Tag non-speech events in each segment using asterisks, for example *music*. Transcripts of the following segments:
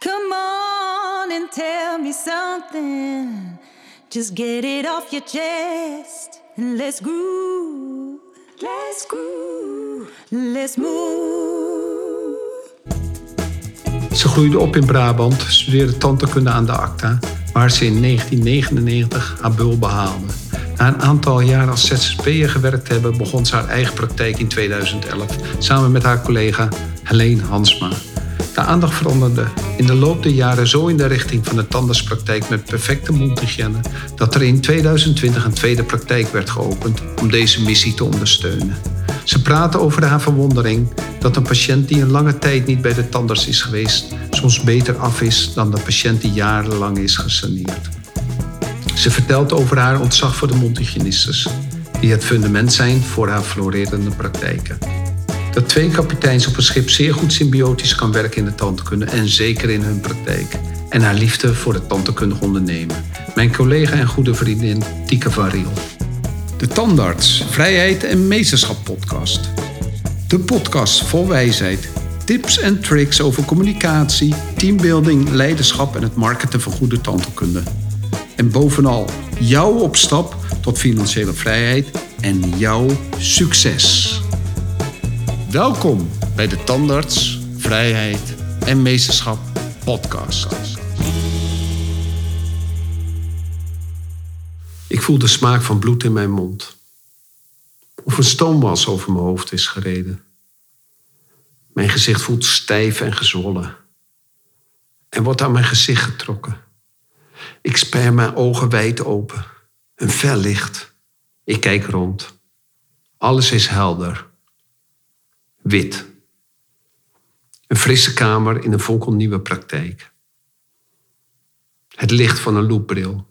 Come on and tell me something. Just get it off your chest and let's groove. Let's groove. Let's move. Ze groeide op in Brabant, studeerde tandheelkunde aan de ACTA, waar ze in 1999 haar bul behaalde. Na een aantal jaar als ZZP'er gewerkt hebben, begon ze haar eigen praktijk in 2011 samen met haar collega Helene Hansma. De aandacht veranderde in de loop der jaren zo in de richting van de tandartspraktijk met perfecte mondhygiëne dat er in 2020 een tweede praktijk werd geopend om deze missie te ondersteunen. Ze praten over haar verwondering dat een patiënt die een lange tijd niet bij de tandarts is geweest, soms beter af is dan de patiënt die jarenlang is gesaneerd. Ze vertelt over haar ontzag voor de mondhygiënistes, die het fundament zijn voor haar florerende praktijken. Dat twee kapiteins op een schip zeer goed symbiotisch kan werken in de tandheelkunde en zeker in hun praktijk. En haar liefde voor het tandheelkundig ondernemen. Mijn collega en goede vriendin Tieke van Riel. De Tandarts, Vrijheid en Meesterschap podcast. De podcast vol wijsheid, tips en tricks over communicatie, teambuilding, leiderschap en het marketen van goede tandheelkunde. En bovenal jouw opstap tot financiële vrijheid en jouw succes. Welkom bij de Tandarts, Vrijheid en Meesterschap podcast. Ik voel de smaak van bloed in mijn mond. Of een stoomwas over mijn hoofd is gereden. Mijn gezicht voelt stijf en gezwollen. En wordt aan mijn gezicht getrokken. Ik sper mijn ogen wijd open. Een fel licht. Ik kijk rond. Alles is helder. Wit. Een frisse kamer in een fonkelnieuwe praktijk. Het licht van een loopbril.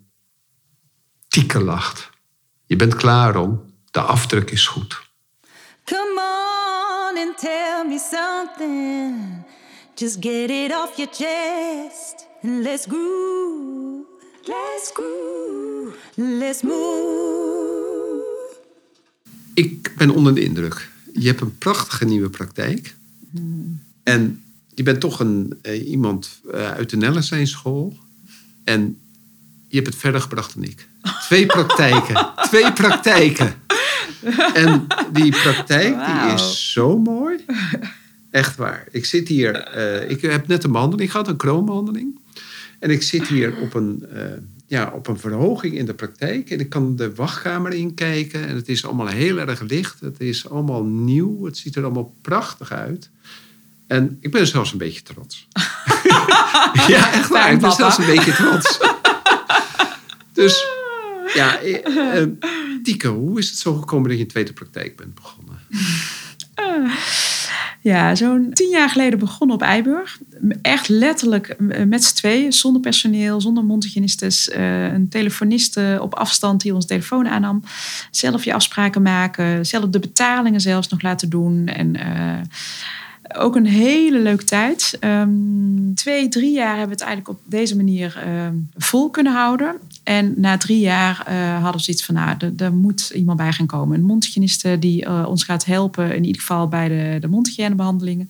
Tieke lacht. Je bent klaar om. De afdruk is goed. Come on and tell me something. Just get it off your chest and let's groove. Let's groove. Let's move. Ik ben onder de indruk. Je hebt een prachtige nieuwe praktijk. En je bent toch een, eh, iemand eh, uit de Nellensteen school. En je hebt het verder gebracht dan ik. Twee *laughs* praktijken. Twee praktijken. En die praktijk die is zo mooi. Echt waar. Ik zit hier. eh, ik heb net een behandeling gehad, een kroonbehandeling. En ik zit hier op een, ja, op een verhoging in de praktijk. En ik kan de wachtkamer inkijken. En het is allemaal heel erg licht. Het is allemaal nieuw. Het ziet er allemaal prachtig uit. En ik ben zelfs een beetje trots. *laughs* ja, echt waar. Ik ben zelfs een beetje trots. dus ja, *laughs* eh, eh, hoe is het zo gekomen dat je een tweede praktijk bent begonnen? Ja, zo'n tien jaar geleden begonnen op Eiburg. Echt letterlijk eh, met z'n tweeën, zonder personeel, zonder mondhygiënistes. eh, een telefoniste op afstand die ons telefoon aannam. Zelf je afspraken maken, zelf de betalingen zelfs nog laten doen. En eh, ook een hele leuke tijd. Ehm, twee, drie jaar hebben we het eigenlijk op deze manier ehm, vol kunnen houden. En na drie jaar eh, hadden we zoiets van, nou, er- er moet iemand bij gaan komen. Een mondhygiëniste die eh, ons gaat helpen, in ieder geval bij de, de mondhygiënebehandelingen.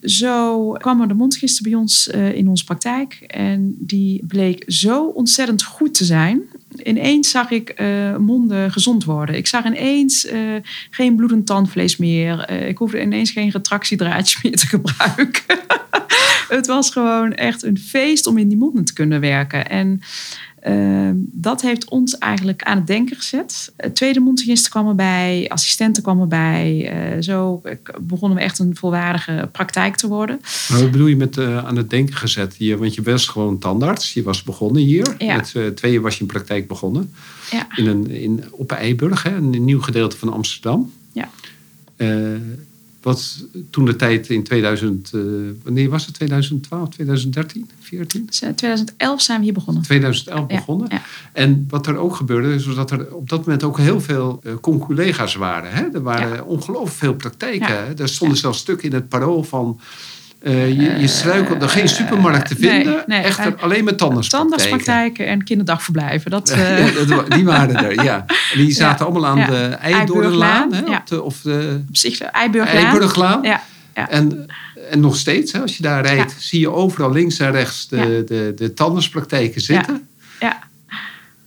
Zo kwam er de mondhygiëniste bij ons eh, in onze praktijk. En die bleek zo ontzettend goed te zijn. Ineens zag ik eh, monden gezond worden. Ik zag ineens eh, geen bloedend tandvlees meer. Eh, ik hoefde ineens geen retractiedraadje *laughs* meer te gebruiken. *laughs* Het was gewoon echt een feest om in die monden te kunnen werken. En eh, dat heeft ons eigenlijk aan het denken gezet. Eh, Tweede mondhygiëniste kwam erbij, assistenten kwamen erbij. Eh, zo begonnen we echt een volwaardige praktijk te worden. Maar wat bedoel je met eh, aan het denken gezet hier? Want je was gewoon tandarts. Je was begonnen hier. Ja. Met uh, tweeën was je in praktijk begonnen. Ja. In een, in, op Eiburg, hè? een nieuw gedeelte van Amsterdam. Ja. Wat toen de tijd in 2000, eh, wanneer was het? 2012, 2013, 14? Dus, eh, 2011 zijn we hier begonnen. 2011 Ja, begonnen. ja. En wat er ook gebeurde, is dat er op dat moment ook heel veel eh conculega's waren. Hè? Er waren Ja. ongelooflijk veel praktijken. Er stonden zelfs stukken in het parool van... eh, je, je struikelde geen supermarkt te vinden. nee, Echter eh, alleen met tandartspraktijken. Tandartspraktijken en kinderdagverblijven. Dat, *laughs* eh, Ja, die waren er, ja. *laughs* En die zaten Ja, allemaal aan ja. de hè? Eiburglaan. Op de, of de Eiburglaan. Eiburglaan. Ja, ja. En, en nog steeds, hè, als je daar rijdt, zie je overal links en rechts de, de, de tandartspraktijken zitten.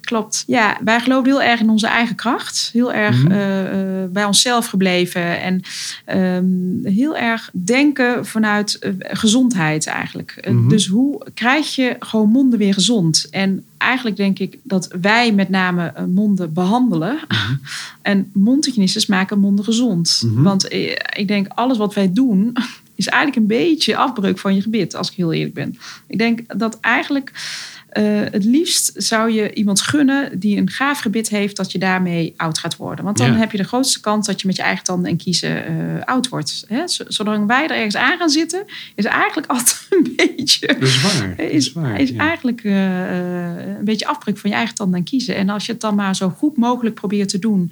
Klopt. Ja, wij geloven heel erg in onze eigen kracht. Heel erg Mhm. eh, eh, bij onszelf gebleven. En ehm, heel erg denken vanuit eh, gezondheid eigenlijk. Mhm. Dus hoe krijg je gewoon monden weer gezond? En eigenlijk denk ik dat wij met name monden behandelen. *laughs* En mondhygiënistes maken monden gezond. Mhm. Want ik denk alles wat wij doen... *laughs* is eigenlijk een beetje afbreuk van je gebit, als ik heel eerlijk ben. Ik denk dat eigenlijk eh, het liefst zou je iemand gunnen die een gaaf gebit heeft, dat je daarmee oud gaat worden. Want dan Ja. heb je de grootste kans dat je met je eigen tanden en kiezen eh, oud wordt. Hè? Zolang wij er ergens aan gaan zitten, is eigenlijk *laughs* altijd een beetje. Dat is waar. Dat Is, is waar is ja. eigenlijk eh, eh, een beetje afbreuk van je eigen tanden en kiezen. En als je het dan maar zo goed mogelijk probeert te doen.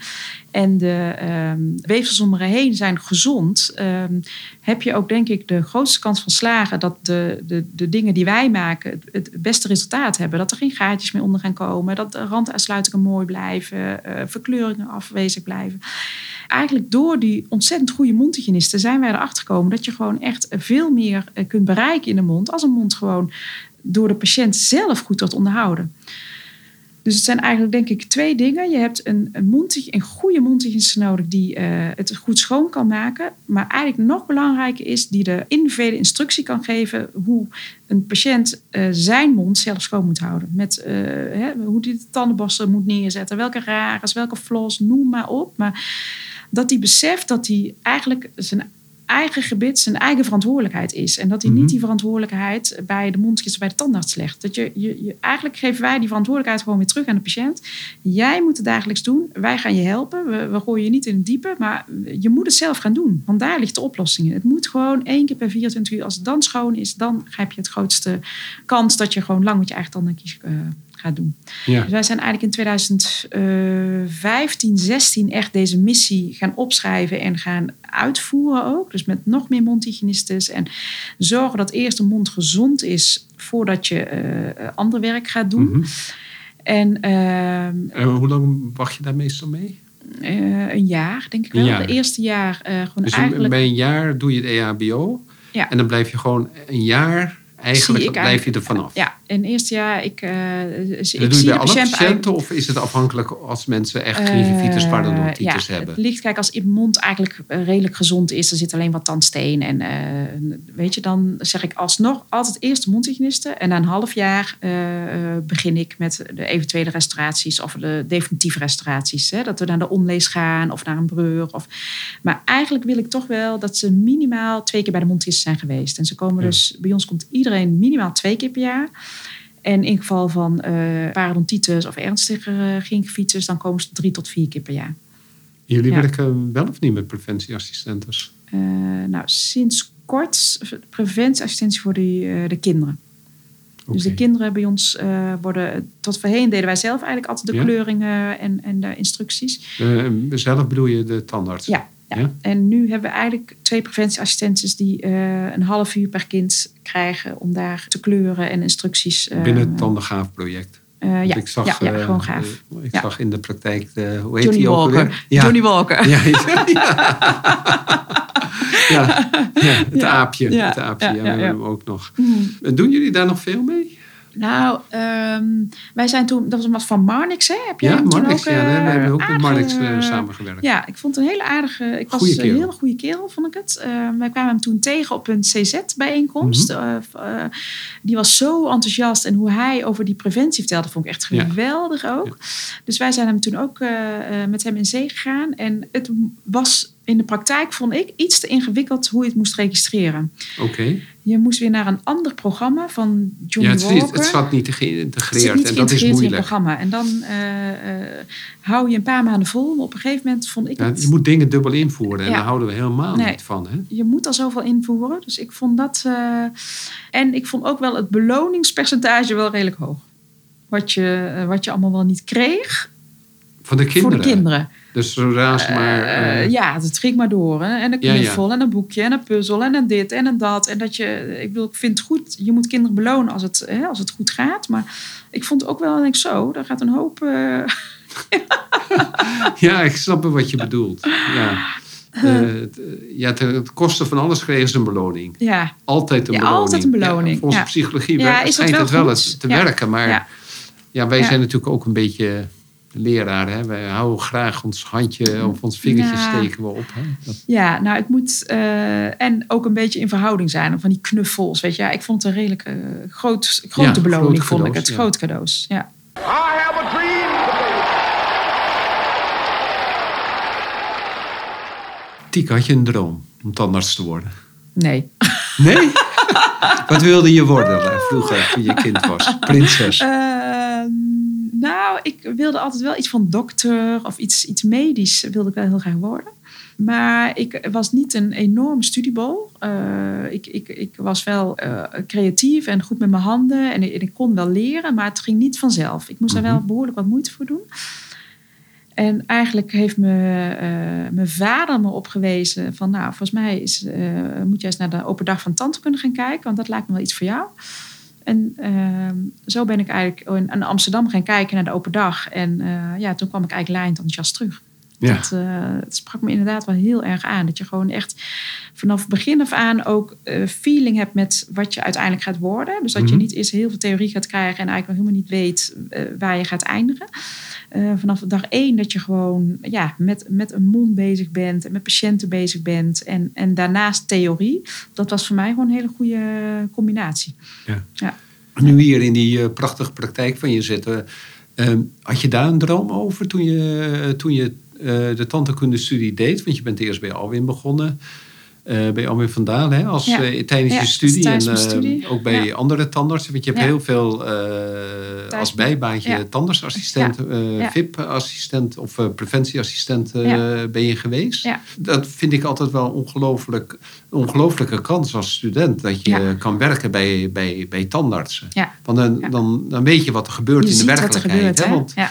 en de ehm, weefsels om er heen zijn gezond. ehm, heb je ook, denk ik, de grootste kans van slagen. dat de, de, de dingen die wij maken. het, het beste resultaat hebben. Dat er geen gaatjes meer onder gaan komen. Dat de randuitsluitingen mooi blijven. eh, verkleuringen afwezig blijven. Eigenlijk door die ontzettend goede mondhygiënisten zijn wij erachter gekomen dat je gewoon echt veel meer eh, kunt bereiken in de mond. Als een mond gewoon door de patiënt zelf goed wordt onderhouden. Dus het zijn eigenlijk denk ik twee dingen. Je hebt een, een, een goede mondhygiëniste nodig die eh, het goed schoon kan maken. Maar eigenlijk nog belangrijker is die de individuele instructie kan geven hoe een patiënt eh, zijn mond zelf schoon moet houden. Met eh, hè, hoe die de tandenborstel moet neerzetten, welke rares, welke floss, noem maar op. Maar dat hij beseft dat hij eigenlijk zijn eigen gebit zijn eigen verantwoordelijkheid is. En dat hij Mhm. niet die verantwoordelijkheid bij de mondkist of bij de tandarts legt. Dat je, je, je, eigenlijk geven wij die verantwoordelijkheid gewoon weer terug aan de patiënt. Jij moet het dagelijks doen. Wij gaan je helpen. We, we gooien je niet in het diepe. Maar je moet het zelf gaan doen. Want daar ligt de oplossing in. Het moet gewoon één keer per 24 uur. Als het dan schoon is, dan heb je het grootste kans dat je gewoon lang met je eigen tanden kies, eh, gaat doen. Ja. Dus wij zijn eigenlijk in 2015, 16 echt deze missie gaan opschrijven en gaan uitvoeren ook. Dus met nog meer mondhygiënistes en zorgen dat eerst de mond gezond is voordat je eh, ander werk gaat doen. Mhm. En ehm, En hoe lang wacht je daar meestal mee? eh, een jaar, denk ik wel. jaar. De eerste jaar eh, gewoon Dus eigenlijk... bij een jaar doe je het EHBO. Ja. En dan blijf je gewoon een jaar, eigenlijk blijf je er vanaf. Ja, in het eerste jaar, ik, eh En ik doe je bij alle patiënt patiënten of is het afhankelijk als mensen echt gingivitis, Eh, parodontitis ja, hebben? Het ligt, kijk, als je mond eigenlijk eh, redelijk gezond is, er zit alleen wat tandsteen. En weet je, dan zeg ik alsnog altijd eerst de mondhygiëniste. En na een half jaar begin ik met de eventuele restauraties of de definitieve restauraties. Hè? Dat we naar de onlees gaan of naar een breur. Of... Maar eigenlijk wil ik toch wel dat ze minimaal twee keer bij de mondhygiëniste zijn geweest. En ze komen Ja. dus, bij ons komt iedereen minimaal twee keer per jaar. En in geval van eh parodontitis of ernstige uh, gingivitis, dan komen ze drie tot vier keer per jaar. Jullie ja. werken wel of niet met preventieassistentes? Uh, nou, sinds kort preventieassistentie voor de, uh, de kinderen. Okay. Dus de kinderen bij ons uh, worden... Tot voorheen deden wij zelf eigenlijk altijd de ja? kleuringen en, en de instructies. Uh, zelf bedoel je de tandarts? Ja, ja. ja. En nu hebben we eigenlijk twee preventieassistenten die uh, een half uur per kind krijgen om daar te kleuren en instructies. Uh, Binnen het Tandengaaf-project. Uh, ja, ik zag, ja, ja, gewoon gaaf. Uh, ik ja. zag in de praktijk, de, hoe heet Johnny die ook Walker. Ja. Johnny Walker. Ja, ja. *laughs* ja, het aapje. Het aapje, ja, we hebben hem ook nog. Mm. Doen jullie daar nog veel mee? Nou, um, wij zijn toen, dat was wat van Marnix, hè? Heb jij ja, Marnix, ook, ja, we hebben ook met Marnix uh, samengewerkt. Ja, ik vond een hele aardige, ik was een hele goede kerel, vond ik het. Uh, wij kwamen hem toen tegen op een CZ-bijeenkomst. Mm -hmm. uh, die was zo enthousiast en hoe hij over die preventie vertelde, vond ik echt geweldig ja. ook. Ja. Dus wij zijn hem toen ook met hem in zee gegaan. En het was in de praktijk, vond ik, iets te ingewikkeld hoe je het moest registreren. Oké. Okay. Je moest weer naar een ander programma van Johnny ja, het, Walker. Niet, het zat niet geïntegreerd het niet en dat is moeilijk. in het programma. En dan uh, uh, hou je een paar maanden vol. Maar op een gegeven moment vond ik ja, het... Je moet dingen dubbel invoeren en ja. daar houden we helemaal nee, niet van. Hè? Je moet er zoveel invoeren. Dus ik vond dat... Uh, en ik vond ook wel het beloningspercentage wel redelijk hoog. Wat je, wat je allemaal wel niet kreeg. Van de kinderen? Voor de kinderen. Dus zodra ze maar... Uh, uh, ja, het ging maar door. Hè? En een knuffel ja, ja. en een boekje en een puzzel en een dit en een dat. En dat je... Ik, ik vind het goed, je moet kinderen belonen als het, hè, als het goed gaat. Maar ik vond ook wel, denk ik zo, daar gaat een hoop... Uh... *laughs* ja, ik snap wat je bedoelt. Ja. *laughs* Eh, het, eh, ja, ten koste van alles kregen ze een beloning. Ja, Altijd een Ja, beloning. altijd een beloning, Ja, volgens ja. psychologie Ja, is dat wel het wel goed? eens te werken. Maar ja. wij zijn natuurlijk ook een beetje leraren. Hè? Wij houden graag ons handje of ons vingertje Ja. steken we op. Hè? Dat- Ja, nou, het moet. eh, en ook een beetje in verhouding zijn. Van die knuffels. Weet je, ja, ik vond het een redelijk eh, groot, grote Ja, beloning, vond ik het. ja. Grote cadeaus. Ja. I have a dream. Tieke, had je een droom om tandarts te worden? Nee. Nee? *laughs* Wat wilde je worden eh, vroeger toen je kind was? Prinses. Ik wilde altijd wel iets van dokter of iets, iets medisch wilde ik wel heel graag worden. Maar ik was niet een enorm studiebol. Eh, ik, ik, ik was wel eh, creatief en goed met mijn handen. En ik, en ik kon wel leren, maar het ging niet vanzelf. Ik moest daar wel behoorlijk wat moeite voor doen. En eigenlijk heeft me, eh, mijn vader me opgewezen van... nou, volgens mij is, moet je eens naar de open dag van tandheelkunde gaan kijken... want dat lijkt me wel iets voor jou. En ehm, zo ben ik eigenlijk in, Amsterdam gaan kijken naar de open dag. En eh, ja, toen kwam ik eigenlijk lijnd enthousiast terug. Ja. Dat, eh, het sprak me inderdaad wel heel erg aan. Dat je gewoon echt vanaf begin af aan ook eh, feeling hebt met wat je uiteindelijk gaat worden. Dus dat je Mhm. niet eerst heel veel theorie gaat krijgen en eigenlijk nog helemaal niet weet waar je gaat eindigen. Eh, vanaf dag één dat je gewoon ja, met, met een mond bezig bent en met patiënten bezig bent. En, en daarnaast theorie. Dat was voor mij gewoon een hele goede combinatie. Ja. Ja. Nu hier in die eh, prachtige praktijk van je zitten. ehm, had je daar een droom over toen je, toen je eh, de tandheelkundestudie deed? Want je bent eerst bij Alwin begonnen. eh, bij Alwin van Dalen, hè, als, Ja. eh, tijdens Ja, je studie. tijdens en eh, studie. ook bij Ja. andere tandartsen. Want je hebt Ja. heel veel eh, als bijbaantje Ja. tandartsassistent, eh. VIP-assistent of eh, preventieassistent eh, ben je geweest. Dat vind ik altijd wel ongelooflijk, een ongelooflijke kans als student. Dat je kan werken bij, bij, bij tandartsen. Want dan, dan, dan weet je wat er gebeurt Je in de er werkelijkheid. gebeurt. hè? Want Ja.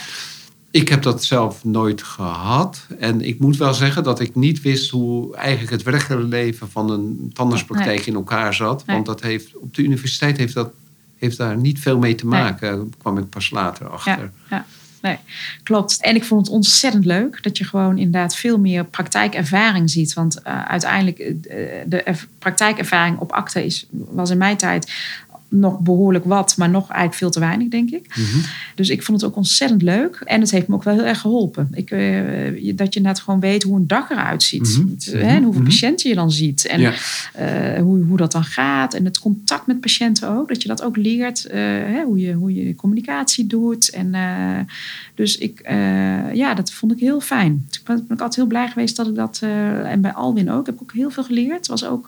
ik heb dat zelf nooit gehad. En ik moet wel zeggen dat ik niet wist hoe eigenlijk het werkelijke leven van een tandartspraktijk Nee. in elkaar zat. Nee. Want dat heeft, op de universiteit heeft dat heeft daar niet veel mee te maken. Daar kwam ik pas later achter. Ja, ja. Nee, klopt. En ik vond het ontzettend leuk dat je gewoon inderdaad veel meer praktijkervaring ziet. Want eh, uiteindelijk, eh, de erv- praktijkervaring op akte is, was in mijn tijd nog behoorlijk wat, maar nog eigenlijk veel te weinig, denk ik. Mhm. Dus ik vond het ook ontzettend leuk. En het heeft me ook wel heel erg geholpen. Ik, eh, dat je net gewoon weet hoe een dag eruit ziet. Mhm. Hè, en hoeveel Mhm. patiënten je dan ziet. En Ja. eh, hoe, hoe dat dan gaat. En het contact met patiënten ook. Dat je dat ook leert. eh, hè, hoe, je, hoe je communicatie doet. En, dus ik, ja, dat vond ik heel fijn. Dus ik ben, ben ik altijd heel blij geweest dat ik dat... en bij Alwin ook. Heb ik ook heel veel geleerd. Was ook,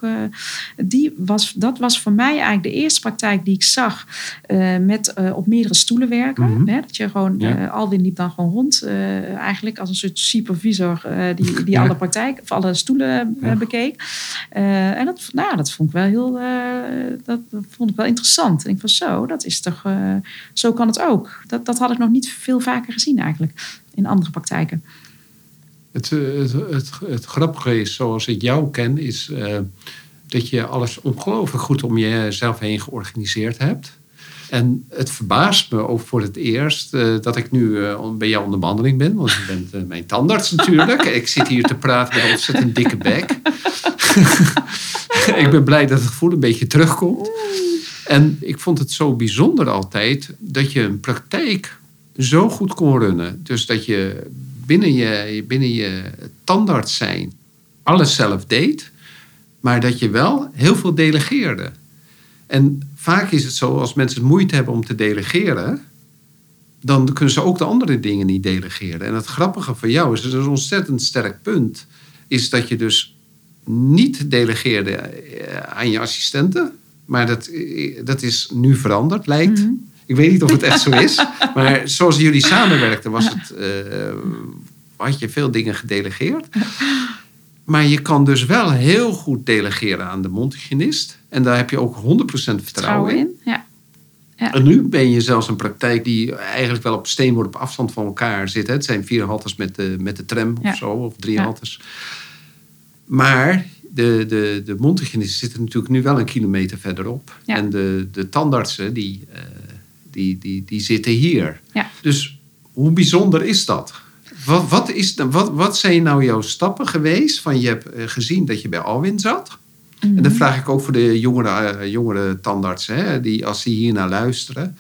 die was, dat was voor mij eigenlijk de eerste praktijk die ik zag. eh, met eh, op meerdere stoelen werken. Mhm. Hè, dat je gewoon... Ja. eh, Alwin liep dan gewoon rond. eigenlijk als een soort supervisor. die die Ja. alle praktijk... Of alle stoelen Ja. bekeek. En dat, nou, dat vond ik wel heel, dat, vond ik wel interessant. En ik van zo, dat is toch, zo kan het ook. Dat, dat had ik nog niet veel vaker gezien eigenlijk in andere praktijken. Het, het, het, het grappige is, zoals ik jou ken, is dat je alles ongelooflijk goed om jezelf heen georganiseerd hebt. En het verbaast me ook voor het eerst eh, dat ik nu eh, bij jou onder behandeling ben. Want je bent eh, mijn tandarts *laughs* natuurlijk. ik zit hier te praten met een ontzettend dikke bek. *laughs* ik ben blij dat het gevoel een beetje terugkomt. En ik vond het zo bijzonder altijd dat je een praktijk zo goed kon runnen. Dus dat je binnen je, binnen je tandarts zijn alles zelf deed. Maar dat je wel heel veel delegeerde. En vaak is het zo, als mensen moeite hebben om te delegeren, dan kunnen ze ook de andere dingen niet delegeren. En het grappige van jou is, dat is een ontzettend sterk punt, is dat je dus niet delegeerde eh, aan je assistenten. Maar dat, eh, dat is nu veranderd, lijkt. Mhm. Ik weet niet of het echt zo is. *laughs* Maar zoals jullie samenwerkten, was het, eh, had je veel dingen gedelegeerd. Maar je kan dus wel heel goed delegeren aan de mondhygiënist. En daar heb je ook 100% vertrouwen in. in. Ja. En nu ben je zelfs een praktijk die eigenlijk wel op steenworp op afstand van elkaar zit. hè. Het zijn vier haltes met de, met de tram Ja. of zo, of drie Ja. haltes. Maar de, de, de mondhygiënisten zitten natuurlijk nu wel een kilometer verderop. Ja. En de, de tandartsen, die, eh, die, die, die zitten hier. Ja. Dus hoe bijzonder is dat? Wat, wat, is, wat, wat zijn nou jouw stappen geweest? Van je hebt eh, gezien dat je bij Alwin zat. En dat vraag ik ook voor de jongere, eh, jongere tandartsen, hè, die, als die hier naar luisteren.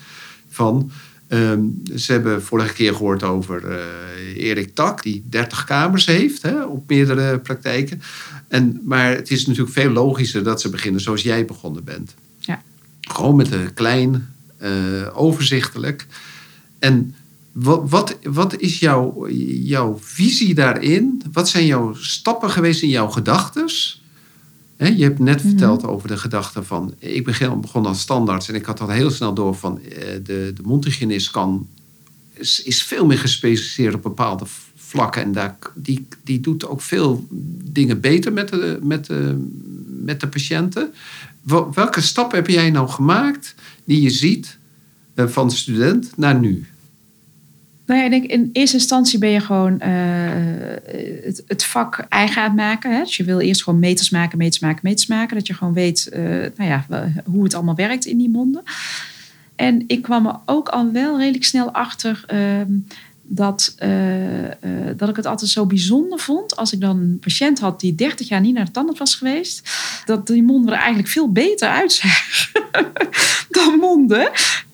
Van, ehm, ze hebben vorige keer gehoord over eh, Erik Tak, die 30 kamers heeft hè, op meerdere praktijken. En, maar het is natuurlijk veel logischer dat ze beginnen zoals jij begonnen bent. Ja. Gewoon met een klein, overzichtelijk. En wat, wat, wat is jouw, jouw visie daarin? Wat zijn jouw stappen geweest in jouw gedachtes? Hè, je hebt net verteld over de gedachte van... Ik begin, begon als standaard en ik had al heel snel door van... eh, de, de mondhygiënist kan, is, is veel meer gespecialiseerd op bepaalde vlakken. En daar, die, die doet ook veel dingen beter met de, met de, met de patiënten. Wel- Welke stap heb jij nou gemaakt die je ziet eh, van student naar nu? Nou ja, in eerste instantie ben je gewoon eh, het, het vak eigen aan het maken. Hè? Dus je wil eerst gewoon meters maken, meters maken, meters maken. Dat je gewoon weet eh, nou ja, hoe het allemaal werkt in die monden. En ik kwam er ook al wel redelijk snel achter ehm, dat, eh, dat ik het altijd zo bijzonder vond. Als ik dan een patiënt had die 30 jaar niet naar de tandarts was geweest. Dat die monden er eigenlijk veel beter uitzagen *laughs* dan monden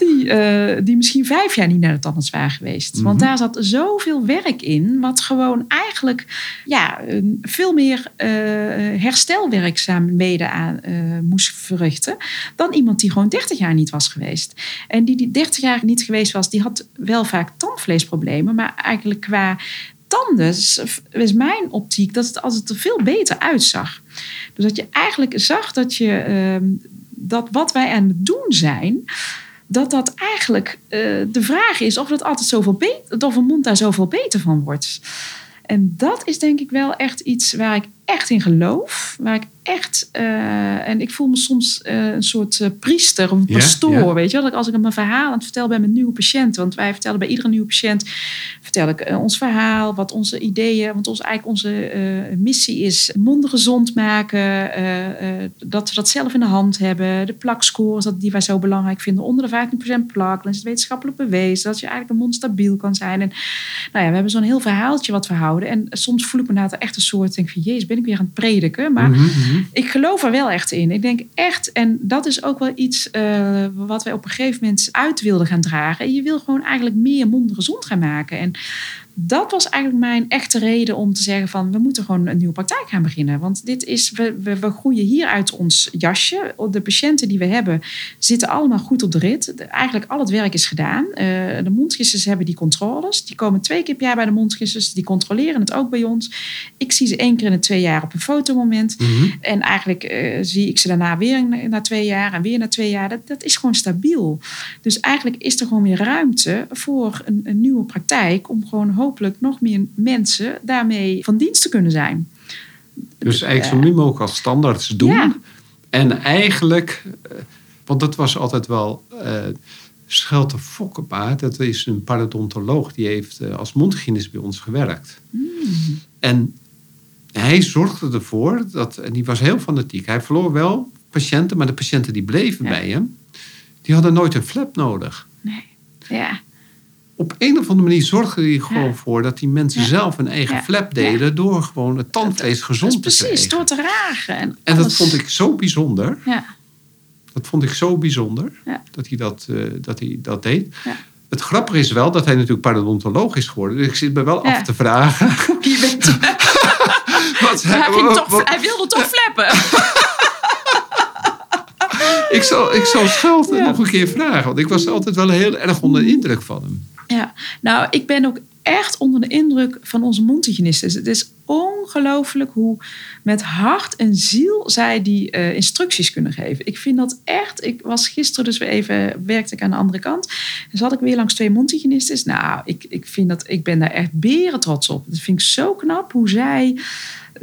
die, eh, die misschien vijf jaar niet naar de tandarts waren geweest. Want daar zat zoveel werk in, wat gewoon eigenlijk ja, veel meer eh herstelwerkzaamheden aan eh, moest verrichten dan iemand die gewoon 30 jaar niet was geweest. En die die 30 jaar niet geweest was, die had wel vaak tandvleesproblemen, maar eigenlijk qua tanden is, is mijn optiek dat het altijd er veel beter uitzag. Dus dat je eigenlijk zag dat je ehm, dat wat wij aan het doen zijn, dat dat eigenlijk eh, de vraag is of het altijd zoveel beter, of een mond daar zoveel beter van wordt. En dat is denk ik wel echt iets waar ik echt in geloof. Waar ik echt, eh, en ik voel me soms eh, een soort eh, priester of een pastoor. Weet je wel? Dat als ik mijn verhaal aan het vertellen ben met nieuwe patiënten. Want wij vertellen bij iedere nieuwe patiënt, vertel ik ons verhaal, wat onze ideeën, want ons, eigenlijk onze missie is monden gezond maken. dat we dat zelf in de hand hebben. De plakscores, dat, die wij zo belangrijk vinden. Onder de 15% plak, dan is het wetenschappelijk bewezen. Dat je eigenlijk een mond stabiel kan zijn. En nou ja, we hebben zo'n heel verhaaltje wat we houden. En soms voel ik me inderdaad echt een soort, denk van, jezus, ben ik weer aan het prediken. Maar Mhm, mhm. ik geloof er wel echt in. Ik denk echt, en dat is ook wel iets eh, wat wij op een gegeven moment uit wilden gaan dragen. Je wil gewoon eigenlijk meer monden gezond gaan maken. En dat was eigenlijk mijn echte reden om te zeggen van we moeten gewoon een nieuwe praktijk gaan beginnen. Want dit is, we, we, we groeien hier uit ons jasje. De patiënten die we hebben zitten allemaal goed op de rit. De- eigenlijk al het werk is gedaan. Eh, de mondgissers hebben die controles. Die komen twee keer per jaar bij de mondgissers. Die controleren het ook bij ons. Ik zie ze één keer in de twee jaar op een fotomoment. Mhm. En eigenlijk eh, zie ik ze daarna weer na, na twee jaar en weer na twee jaar. Dat, dat is gewoon stabiel. Dus eigenlijk is er gewoon weer ruimte voor een, een nieuwe praktijk. Om gewoon hopelijk nog meer mensen daarmee van dienst te kunnen zijn. Dus eigenlijk zo min mogelijk als standaards doen. Ja. En eigenlijk, eh, want dat was altijd wel. eh Schelte Fokkepaard, dat is een parodontoloog, die heeft eh, als mondhygiënist bij ons gewerkt. En hij zorgde ervoor dat, en die was heel fanatiek. Hij verloor wel patiënten, maar de patiënten die bleven Ja. bij hem, die hadden nooit een flap nodig. Nee. Ja. Op een of andere manier zorgde hij gewoon Ja. voor dat die mensen Ja. zelf een eigen Ja. flap deden door gewoon het tandvlees Dat gezond te precies, krijgen. door te ragen. En, En dat vond ik zo bijzonder. Ja. Dat vond ik zo bijzonder dat, hij dat, eh, dat hij dat deed. Ja. Het grappige is wel dat hij natuurlijk parodontoloog is geworden. Dus ik zit me wel af te vragen. *laughs* Bent, *laughs* Wat, hij, ging toch, wat- hij wilde toch flappen. *laughs* ik, zal, ik zal Schelte Ja. nog een keer vragen. Want ik was altijd wel heel erg onder de indruk van hem. Ja, nou, ik ben ook echt onder de indruk van onze mondhygiënisten. Het is ongelooflijk hoe met hart en ziel zij die eh, instructies kunnen geven. Ik vind dat echt. Ik was gisteren dus weer even werkte ik aan de andere kant. En zat ik weer langs twee mondhygiënisten. Nou, ik, ik vind dat ik ben daar echt beren trots op. Dat vind ik zo knap hoe zij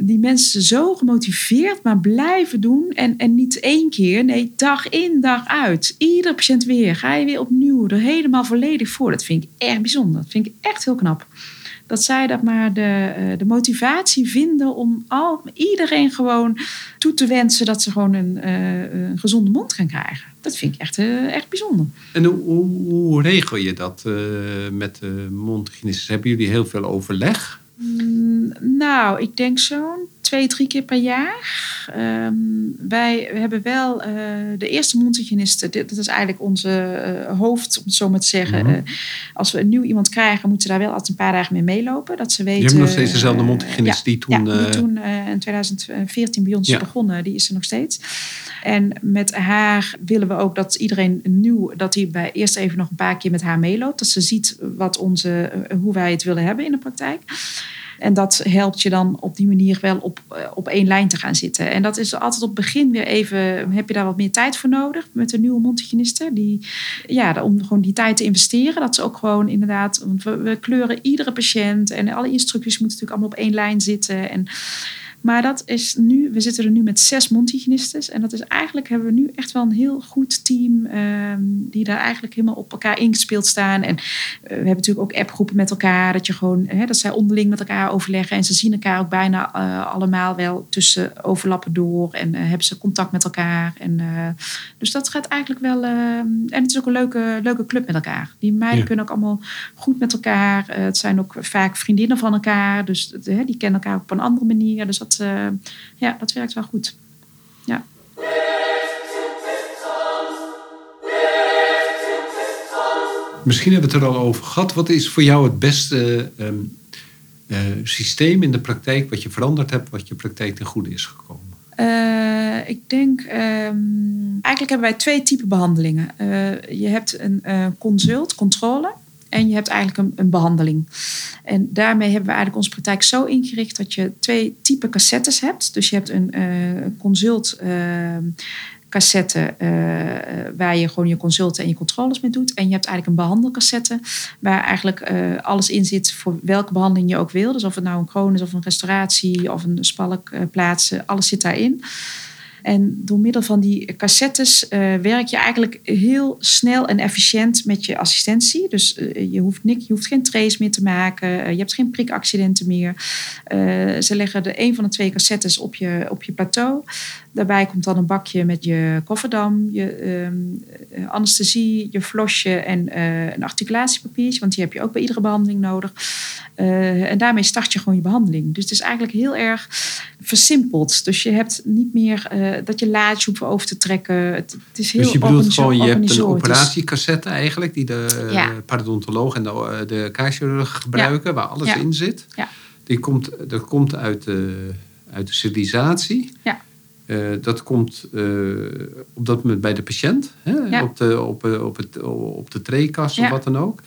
die mensen zo gemotiveerd maar blijven doen. En, en niet één keer, nee, dag in, dag uit. Iedere patiënt weer. Ga je weer opnieuw er helemaal volledig voor. Dat vind ik echt bijzonder. Dat vind ik echt heel knap. Dat zij dat maar de, eh, de motivatie vinden om al, iedereen gewoon toe te wensen dat ze gewoon een, eh, een gezonde mond gaan krijgen. Dat vind ik echt, eh, echt bijzonder. En hoe, regel je dat met de mondhygiënistes? Hebben jullie heel veel overleg? Mm, nou, ik denk zo'n twee, drie keer per jaar. Ehm, wij hebben wel eh, de eerste mondhygiëniste. Dit, dat is eigenlijk onze eh, hoofd, om het zo maar te zeggen. Mhm. Eh, als we een nieuw iemand krijgen, moeten ze daar wel altijd een paar dagen mee meelopen. Dat ze weten. Je hebt nog steeds dezelfde mondhygiënist ja, die toen... ja, die toen in 2014 bij ons Ja. is begonnen. Die is er nog steeds. En met haar willen we ook dat iedereen nieuw, dat hij bij eerst even nog een paar keer met haar meeloopt. Dat ze ziet wat onze, hoe wij het willen hebben in de praktijk. En dat helpt je dan op die manier wel op, eh, op één lijn te gaan zitten. En dat is altijd op het begin weer even, heb je daar wat meer tijd voor nodig met de nieuwe mondhygiënisten. Die, ja, om gewoon die tijd te investeren. Dat ze ook gewoon inderdaad, want we, we kleuren iedere patiënt en alle instructies moeten natuurlijk allemaal op één lijn zitten. En, maar dat is nu, we zitten er nu met zes mondhygiënistes. En dat is eigenlijk, hebben we nu echt wel een heel goed team ehm, die daar eigenlijk helemaal op elkaar ingespeeld staan. En eh, we hebben natuurlijk ook appgroepen met elkaar. Dat je gewoon, hè, dat zij onderling met elkaar overleggen. En ze zien elkaar ook bijna eh, allemaal wel tussen overlappen door. En eh, hebben ze contact met elkaar. En, dus dat gaat eigenlijk wel. eh, en het is ook een leuke, leuke club met elkaar. Die meiden Ja. kunnen ook allemaal goed met elkaar. Het zijn ook vaak vriendinnen van elkaar. Dus die kennen elkaar op een andere manier. Dus dat, eh, ja, dat werkt wel goed. Ja. Misschien hebben we het er al over gehad. Wat is voor jou het beste ehm, eh, systeem in de praktijk... wat je veranderd hebt, wat je praktijk ten goede is gekomen? Eh, ik denk, ehm, eigenlijk hebben wij twee typen behandelingen. Eh, je hebt een consult, controle. En je hebt eigenlijk een, een behandeling. En daarmee hebben we eigenlijk onze praktijk zo ingericht dat je twee typen cassettes hebt. Dus je hebt een eh, consult ehm, cassette eh, waar je gewoon je consulten en je controles mee doet. En je hebt eigenlijk een behandelcassette waar eigenlijk eh, alles in zit voor welke behandeling je ook wil. Dus of het nou een kroon is of een restauratie of een spalk plaatsen, alles zit daarin. En door middel van die cassettes eh, werk je eigenlijk heel snel en efficiënt met je assistentie. Dus eh, je, hoeft niks, je hoeft geen trace meer te maken. eh, je hebt geen prikaccidenten meer. Ze leggen de een van de twee cassettes op je, op je plateau. Daarbij komt dan een bakje met je kofferdam, je ehm, eh, anesthesie, je flosje en eh, een articulatiepapiertje. Want die heb je ook bij iedere behandeling nodig. Eh, en daarmee start je gewoon je behandeling. Dus het is eigenlijk heel erg versimpeld. Dus je hebt niet meer dat je laadje hoeft over te trekken. Het, het is heel dus je bedoelt gewoon, je hebt een operatiecassette eigenlijk... die de Ja. parodontoloog en de, de gebruiken... waar alles Ja. in zit. Ja. Die komt, dat komt uit de, uit de sterilisatie. Ja. Eh, dat komt eh, op dat moment bij de patiënt. Hè? Ja. Op, de, op, eh, op, het, op de treekast of Ja. wat dan ook.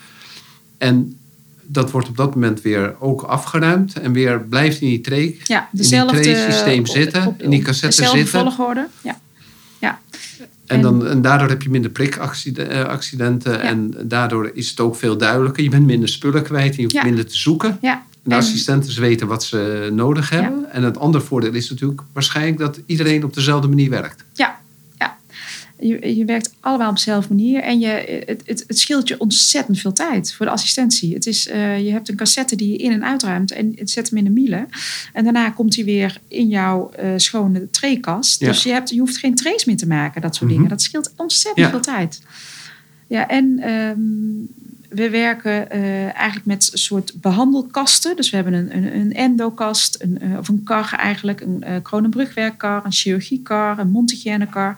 En dat wordt op dat moment weer ook afgeruimd. En weer blijft in die Ja, in die op- zitten. op- in die cassette dezelfde zitten. volgorde. Ja. En, En- dan, en daardoor heb je minder prikaccidenten. Ja. En daardoor is het ook veel duidelijker. Je bent minder spullen kwijt en je hoeft Ja. minder te zoeken. Ja. De En- assistenten weten wat ze nodig hebben. En het andere voordeel is natuurlijk waarschijnlijk dat iedereen op dezelfde manier werkt. Ja, ja. Je, je werkt allemaal op dezelfde manier. En je, het, het, het scheelt je ontzettend veel tijd voor de assistentie. Het is, eh, je hebt een cassette die je in- en uitruimt en het zet hem in de miele. En daarna komt hij weer in jouw eh, schone traykast. Ja. Dus je, hebt, je hoeft geen trace meer te maken, dat soort Mhm. dingen. Dat scheelt ontzettend Ja. veel tijd. Ja, en ehm, we werken eh, eigenlijk met een soort behandelkasten. Dus we hebben een, een, een endokast, een, eh, of een kar eigenlijk, een uh, kronenbrugwerkkar, een chirurgiekar, een mondhygiënekar.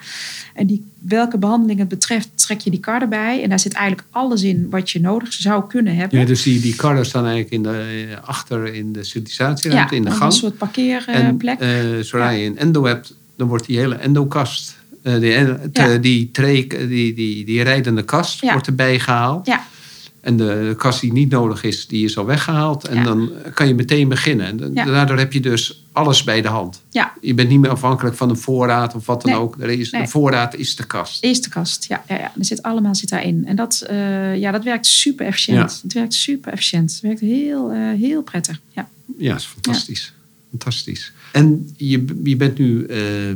En die, welke behandeling het betreft, trek je die kar erbij. En daar zit eigenlijk alles in wat je nodig zou kunnen hebben. Ja, dus die, die karren staan eigenlijk in de, achter in de sterilisatieruimte, in de een gang. soort en parkeerplek. eh, zodra je een endo hebt, dan wordt die hele endokast, die, en- Ja. die, die, die, die rijdende kast, Ja. wordt erbij gehaald. ja, En de kast die niet nodig is, die is al weggehaald. En Ja. dan kan je meteen beginnen. En Ja. daardoor heb je dus alles bij de hand. ja, Je bent niet meer afhankelijk van een voorraad of wat dan Nee. ook. Er is, Nee. De voorraad is de kast. eerste kast. Ja, ja, ja. Er zit allemaal zit daarin. En dat, eh, ja, dat werkt super efficiënt. Het werkt super efficiënt. Het werkt heel, eh, heel prettig. Ja. Ja, dat is fantastisch. Fantastisch. En je, je bent nu eh,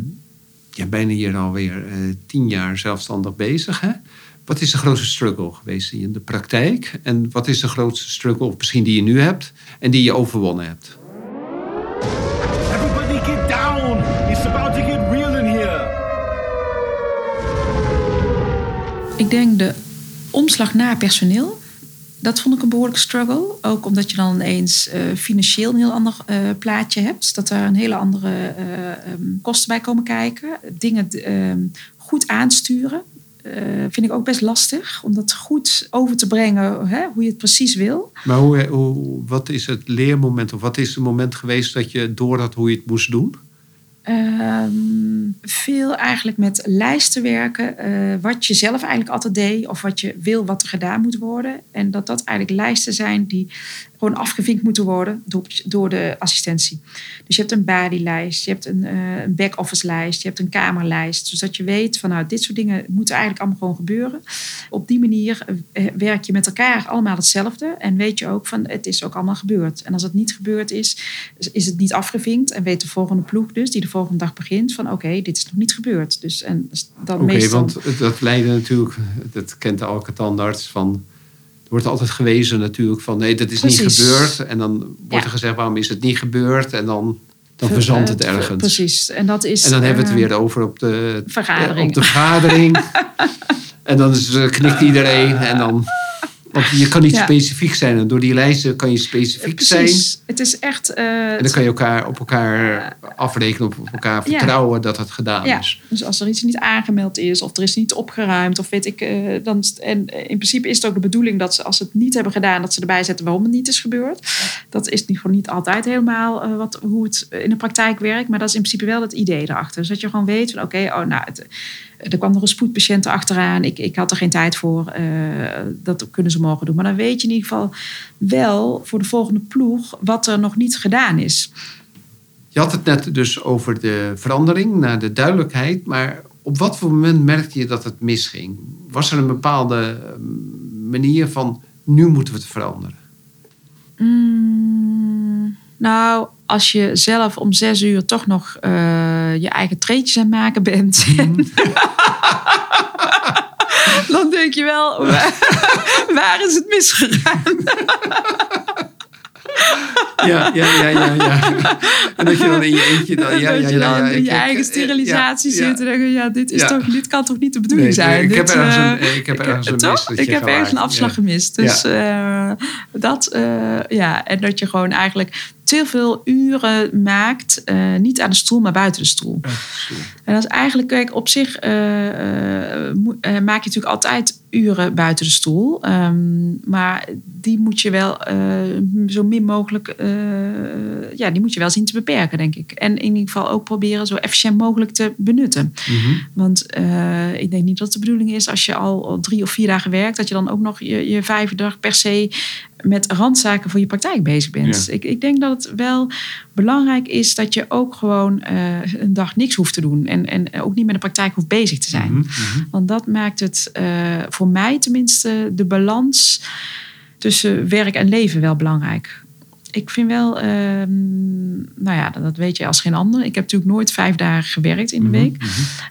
ja, bijna hier alweer tien jaar zelfstandig bezig. Hè? Wat is de grootste struggle geweest in de praktijk? En wat is de grootste struggle, of misschien die je nu hebt en die je overwonnen hebt? Everybody get down! It's about to get real in here! Ik denk de omslag naar personeel. Dat vond ik een behoorlijke struggle. Ook omdat je dan ineens eh, financieel een heel ander eh, plaatje hebt. Dat er een hele andere eh, ehm, kosten bij komen kijken. Dingen ehm, goed aansturen. Eh, vind ik ook best lastig. Om dat goed over te brengen hè, hoe je het precies wil. Maar hoe, hoe, wat is het leermoment of wat is het moment geweest dat je door had hoe je het moest doen? Ehm, veel eigenlijk met lijsten werken. eh, wat je zelf eigenlijk altijd deed. Of wat je wil wat er gedaan moet worden. En dat dat eigenlijk lijsten zijn die gewoon afgevinkt moeten worden door, door de assistentie. Dus je hebt een bodylijst, je hebt een, eh, een back-office lijst, je hebt een kamerlijst. Zodat je weet van nou, dit soort dingen moeten eigenlijk allemaal gewoon gebeuren. Op die manier eh, werk je met elkaar allemaal hetzelfde. En weet je ook van het is ook allemaal gebeurd. En als het niet gebeurd is, is het niet afgevinkt. En weet de volgende ploeg dus, die de volgende dag begint, van oké, dit is nog niet gebeurd. Dus en dan Oké, meestal... want het- dat leidde natuurlijk, dat kent elke tandarts van. Er wordt altijd gewezen natuurlijk van nee, dat is niet gebeurd. En dan wordt Ja. er gezegd waarom is het niet gebeurd? En dan, dan verzandt het ergens. Precies. En dat is... En dan hebben we het eh, weer over op de vergadering. Op de vergadering. *laughs* en dan is, knikt iedereen. En dan, want je kan niet Ja. specifiek zijn. En door die lijsten kan je specifiek zijn. Precies. Het is echt... eh, En dan kan je elkaar op elkaar afrekenen, op op elkaar Ja. vertrouwen dat het gedaan ja, is. dus als er iets niet aangemeld is of er is niet opgeruimd of weet ik, eh, dan en in principe is het ook de bedoeling dat ze als ze het niet hebben gedaan, dat ze erbij zetten waarom het niet is gebeurd. Dat is niet, gewoon niet altijd helemaal eh, wat, hoe het in de praktijk werkt, maar dat is in principe wel het idee erachter. Dus dat je gewoon weet van oké, oh nou, het, er kwam nog een spoedpatiënt achteraan, ik, ik had er geen tijd voor, eh, dat kunnen ze morgen doen. Maar dan weet je in ieder geval wel voor de volgende ploeg wat er nog niet gedaan is. Je had het net dus over de verandering naar de duidelijkheid. Maar op wat voor moment merkte je dat het misging? Was er een bepaalde eh, manier van nu moeten we het veranderen? Mm, nou, als je zelf om zes uur toch nog eh, je eigen treetjes aan het maken bent. *laughs* dan denk je wel, *laughs* waar, waar is het misgegaan? Ja, ja, ja, ja. ja. En dat je dan in je eentje... Dan, ja, ja, ja, in je eigen sterilisatie zit. En denk je, ja, dit, is toch, dit kan toch niet de bedoeling zijn? ik heb Dit, ergens een- eh, ik heb ergens een Ik heb ergens een afslag gemist. Dus eh, dat, eh, ja. En dat je gewoon eigenlijk te veel uren maakt. eh, niet aan de stoel, maar buiten de stoel. En dat is eigenlijk, kijk, op zich eh, eh, maak je natuurlijk altijd uren buiten de stoel. Ehm, maar die moet je wel zo min mogelijk, ja, die moet je wel zien te beperken, denk ik. En in ieder geval ook proberen zo efficiënt mogelijk te benutten. Mhm. Want ik denk niet dat de bedoeling is als je al, al drie of vier dagen werkt, dat je dan ook nog je, je vijfde dag per se met randzaken voor je praktijk bezig bent. Ja. Ik, ik denk dat het wel belangrijk is dat je ook gewoon eh, een dag niks hoeft te doen. En, en ook niet met de praktijk hoeft bezig te zijn. Mhm, mhm. Want dat maakt het eh, voor mij tenminste de balans tussen werk en leven wel belangrijk. Ik vind wel, ehm, nou ja, dat, weet je als geen ander. Ik heb natuurlijk nooit vijf dagen gewerkt in de Mhm, week.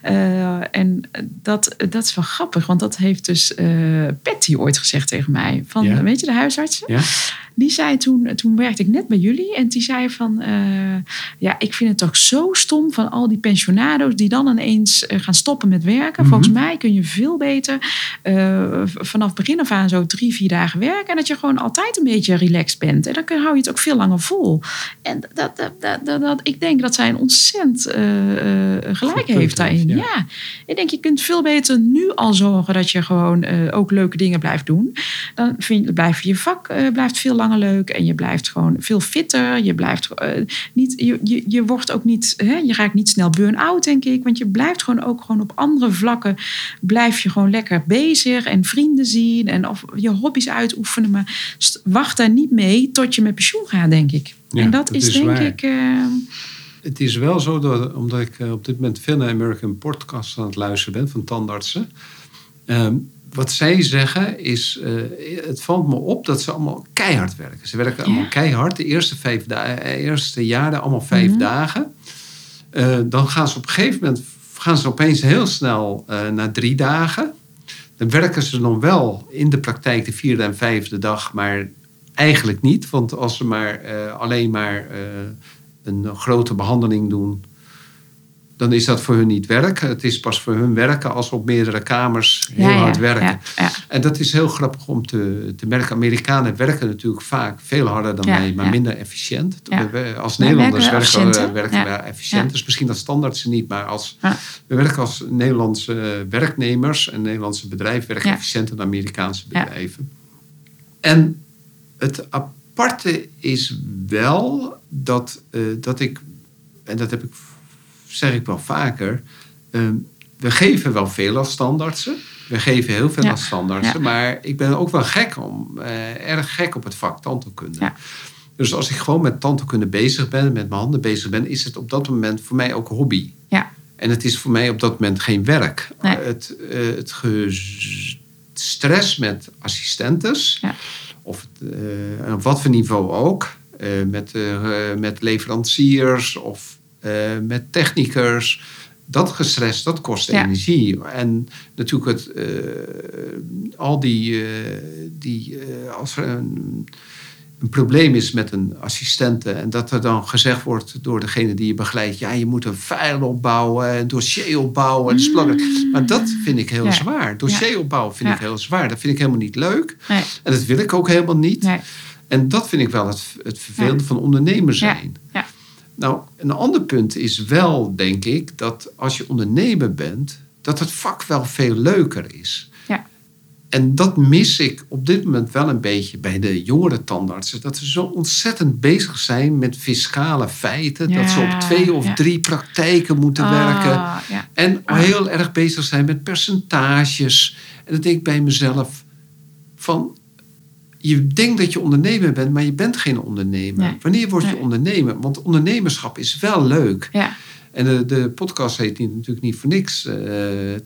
Eh, en dat, dat is wel grappig, want dat heeft dus eh Patty ooit gezegd tegen mij. Van, Ja. weet je, de huisarts? Ja? Die zei toen, toen werkte ik net bij jullie. En die zei van, eh, ja, ik vind het toch zo stom van al die pensionado's die dan ineens eh, gaan stoppen met werken. Mhm. Volgens mij kun je veel beter v- vanaf begin af aan zo drie, vier dagen werken. En dat je gewoon altijd een beetje relaxed bent. En dan kun- hou je het ook veel langer vol. En dat, dat, dat, dat, dat- ik denk dat zij een ontzettend gelijk heeft daarin. ja. ja. ik denk je kunt veel beter nu al zorgen dat je gewoon ook leuke dingen blijft doen. Dan vind je, blijft je vak blijft veel langer leuk en je blijft gewoon veel fitter. Je blijft eh, niet, je, je, je wordt ook niet, hè, je raakt niet snel burn-out, denk ik. Want je blijft gewoon ook gewoon op andere vlakken blijf je gewoon lekker bezig en vrienden zien en of je hobby's uitoefenen. Maar wacht daar niet mee tot je met pensioen gaat, denk ik. Ja, en dat, dat is, is denk waar. ik. eh, Het is wel zo, dat, omdat ik eh, op dit moment veel naar American podcasts aan het luisteren ben van tandartsen. Ehm, wat zij zeggen is, eh, het valt me op dat ze allemaal keihard werken. Ze werken allemaal keihard. De eerste, vijf da- eh, eerste jaren allemaal vijf Mhm. dagen. Eh, dan gaan ze op een gegeven moment gaan ze opeens heel snel eh, naar drie dagen. Dan werken ze nog wel in de praktijk de vierde en vijfde dag, maar eigenlijk niet. Want als ze maar eh, alleen maar eh, een grote behandeling doen, dan is dat voor hun niet werk. Het is pas voor hun werken als ze op meerdere kamers heel Ja, ja, hard werken. ja, ja. En dat is heel grappig om te, te merken. Amerikanen werken natuurlijk vaak veel harder dan wij, maar minder efficiënt. Als Nederlanders werken werken, we efficiënt, werken we efficiënt. Dus misschien dat standaard niet, maar als, we werken als Nederlandse werknemers en Nederlandse bedrijven werken efficiënter dan Amerikaanse bedrijven. En het aparte is wel dat, eh, dat ik, en dat heb ik, zeg ik wel vaker, eh, we geven wel veel als standaardsen. We geven heel veel Ja. als standaardsen, Ja. maar ik ben ook wel gek om, eh, erg gek op het vak tandheelkunde. Ja. Dus als ik gewoon met tandheelkunde bezig ben, met mijn handen bezig ben, is het op dat moment voor mij ook hobby. Ja. En het is voor mij op dat moment geen werk. Nee. Het, eh, het stress met assistentes, Ja. of eh, op wat voor niveau ook, met, met leveranciers of met technikers. Dat gestrest, dat kost Ja. energie. En natuurlijk het, eh, al die, eh, die eh, als er een, een probleem is met een assistente en dat er dan gezegd wordt door degene die je begeleidt, ja, je moet een file opbouwen, een dossier opbouwen. Dat belangrijk. Maar dat vind ik heel Ja. zwaar. Dossier opbouwen vind Ja. ik heel zwaar. Dat vind ik helemaal niet leuk. Nee, En dat wil ik ook helemaal niet. nee. En dat vind ik wel het, het vervelende van ondernemer zijn. Ja. Nou, een ander punt is wel, denk ik, dat als je ondernemer bent, dat het vak wel veel leuker is. Ja. En dat mis ik op dit moment wel een beetje bij de jongere tandartsen. Dat ze zo ontzettend bezig zijn met fiscale feiten. dat ze op twee of ja. drie praktijken moeten Ah, werken. ja. En Ah. heel erg bezig zijn met percentages. En dan denk ik bij mezelf van... Je denkt dat je ondernemer bent, maar je bent geen ondernemer. Nee. Wanneer word je Nee. ondernemer? Want ondernemerschap is wel leuk. Ja. En de, de podcast heet niet- natuurlijk niet voor niks. eh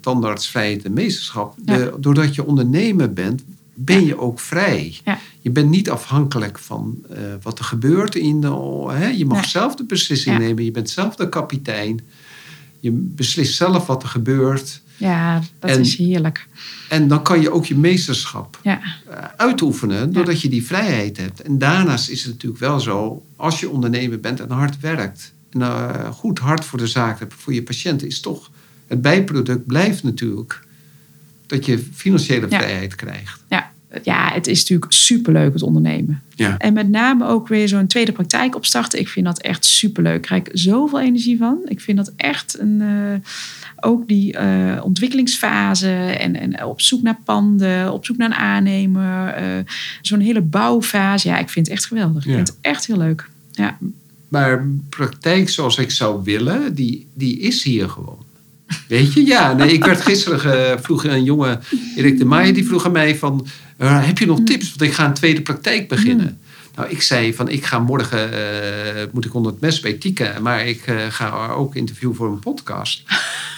tandarts, vrijheid en meesterschap. De, doordat je ondernemer bent, ben je ook vrij. Ja. Je bent niet afhankelijk van eh, wat er gebeurt. In de, hè? Je mag Nee. zelf de beslissing nemen. Je bent zelf de kapitein. Je beslist zelf wat er gebeurt. Ja, dat En- is heerlijk. En dan kan je ook je meesterschap Ja, eh, uitoefenen, doordat je die vrijheid hebt. En daarnaast is het natuurlijk wel zo, als je ondernemer bent en hard werkt, en eh, goed hard voor de zaak hebt, voor je patiënten, is toch het bijproduct blijft natuurlijk dat je financiële Ja. vrijheid krijgt. ja. ja, het is natuurlijk superleuk het ondernemen. Ja. En met name ook weer zo'n tweede praktijk opstarten. Ik vind dat echt superleuk. Ik krijg zoveel energie van. Ik vind dat echt een... eh, ook die eh, ontwikkelingsfase en, en op zoek naar panden, op zoek naar een aannemer. eh, zo'n hele bouwfase. Ja, ik vind het echt geweldig. Ja. Ik vind het echt heel leuk. Ja, Maar praktijk zoals ik zou willen, die, die is hier gewoon. Weet je? Ja, nee, ik werd gisteren, ge- vroeg een jongen, Erik de Maier, die vroeg aan mij van, eh, heb je nog tips? Want ik ga een tweede praktijk beginnen. Nou, ik zei van, ik ga morgen, eh, moet ik onder het mes bij Tika, maar ik eh, ga ook interviewen voor een podcast.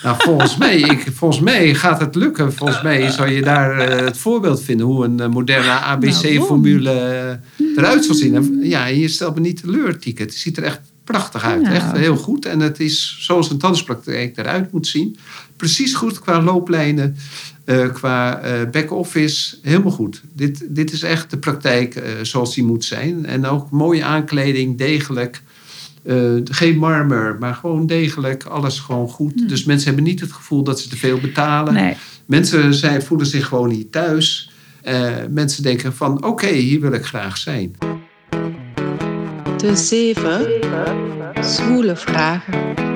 Nou, volgens mij, ik, volgens mij gaat het lukken. Volgens mij zou je daar eh, het voorbeeld vinden hoe een moderne ABC-formule eh, eruit zal zien. En, ja, je stelt me niet teleur, Tieke. Het ziet er echt prachtig uit. Nou. Echt heel goed. En het is zoals een tandartspraktijk eruit moet zien. Precies goed qua looplijnen, eh, qua eh back-office. Helemaal goed. Dit, dit is echt de praktijk eh, zoals die moet zijn. En ook mooie aankleding, degelijk. Eh, geen marmer, maar gewoon degelijk. Alles gewoon goed. Dus mensen hebben niet het gevoel dat ze te veel betalen. nee. Mensen zijn, voelen zich gewoon hier thuis. Eh, mensen denken van oké, hier wil ik graag zijn. De zeven zwoele vragen.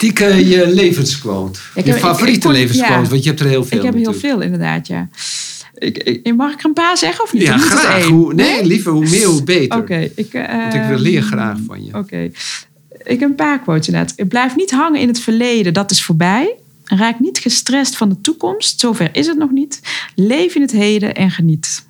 Tieke, je levensquote. Ik je heb- favoriete ik levensquote, ja. want je hebt er heel veel Ik heb heel veel inderdaad, ja. Ik, ik, mag ik er een paar zeggen of niet? Ja, graag. Hoe, nee, liever hoe meer, hoe beter. Oké, ik, Want ik eh, wil leer graag van je. Oké. Ik heb een paar quotes inderdaad. Ik blijf niet hangen in het verleden, dat is voorbij. Raak niet gestrest van de toekomst, zover is het nog niet. Leef in het heden en geniet.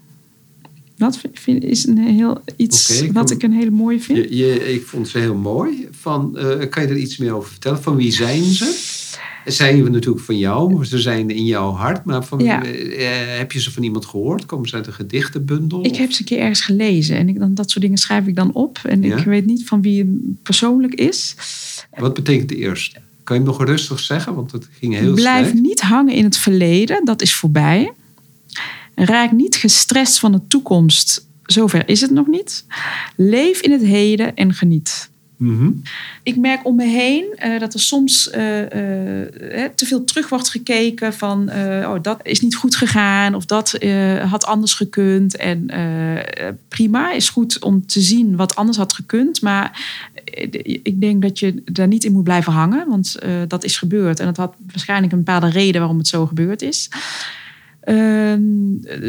Dat vind- is een heel, iets ik wat kom- ik een hele mooie vind. Je, je, ik vond ze heel mooi. Van, eh, kan je er iets meer over vertellen? Van wie zijn ze? Zijn we natuurlijk van jou, ze zijn in jouw hart. Maar van, Ja. eh, heb je ze van iemand gehoord? Komen ze uit een gedichtenbundel? Ik heb ze een keer ergens gelezen en ik, dan, dat soort dingen schrijf ik dan op. En Ja? ik weet niet van wie het persoonlijk is. Wat betekent de eerste? Kan je hem nog rustig zeggen? Want het ging heel Blijf niet hangen in het verleden, dat is voorbij. Raak niet gestrest van de toekomst, zover is het nog niet. Leef in het heden en geniet. Mhm. Ik merk om me heen eh, dat er soms eh, eh, te veel terug wordt gekeken van oh, dat is niet goed gegaan of dat had anders gekund. En prima, is goed om te zien wat anders had gekund. Maar ik denk dat je daar niet in moet blijven hangen, want dat is gebeurd. En dat had waarschijnlijk een bepaalde reden waarom het zo gebeurd is. Ehm,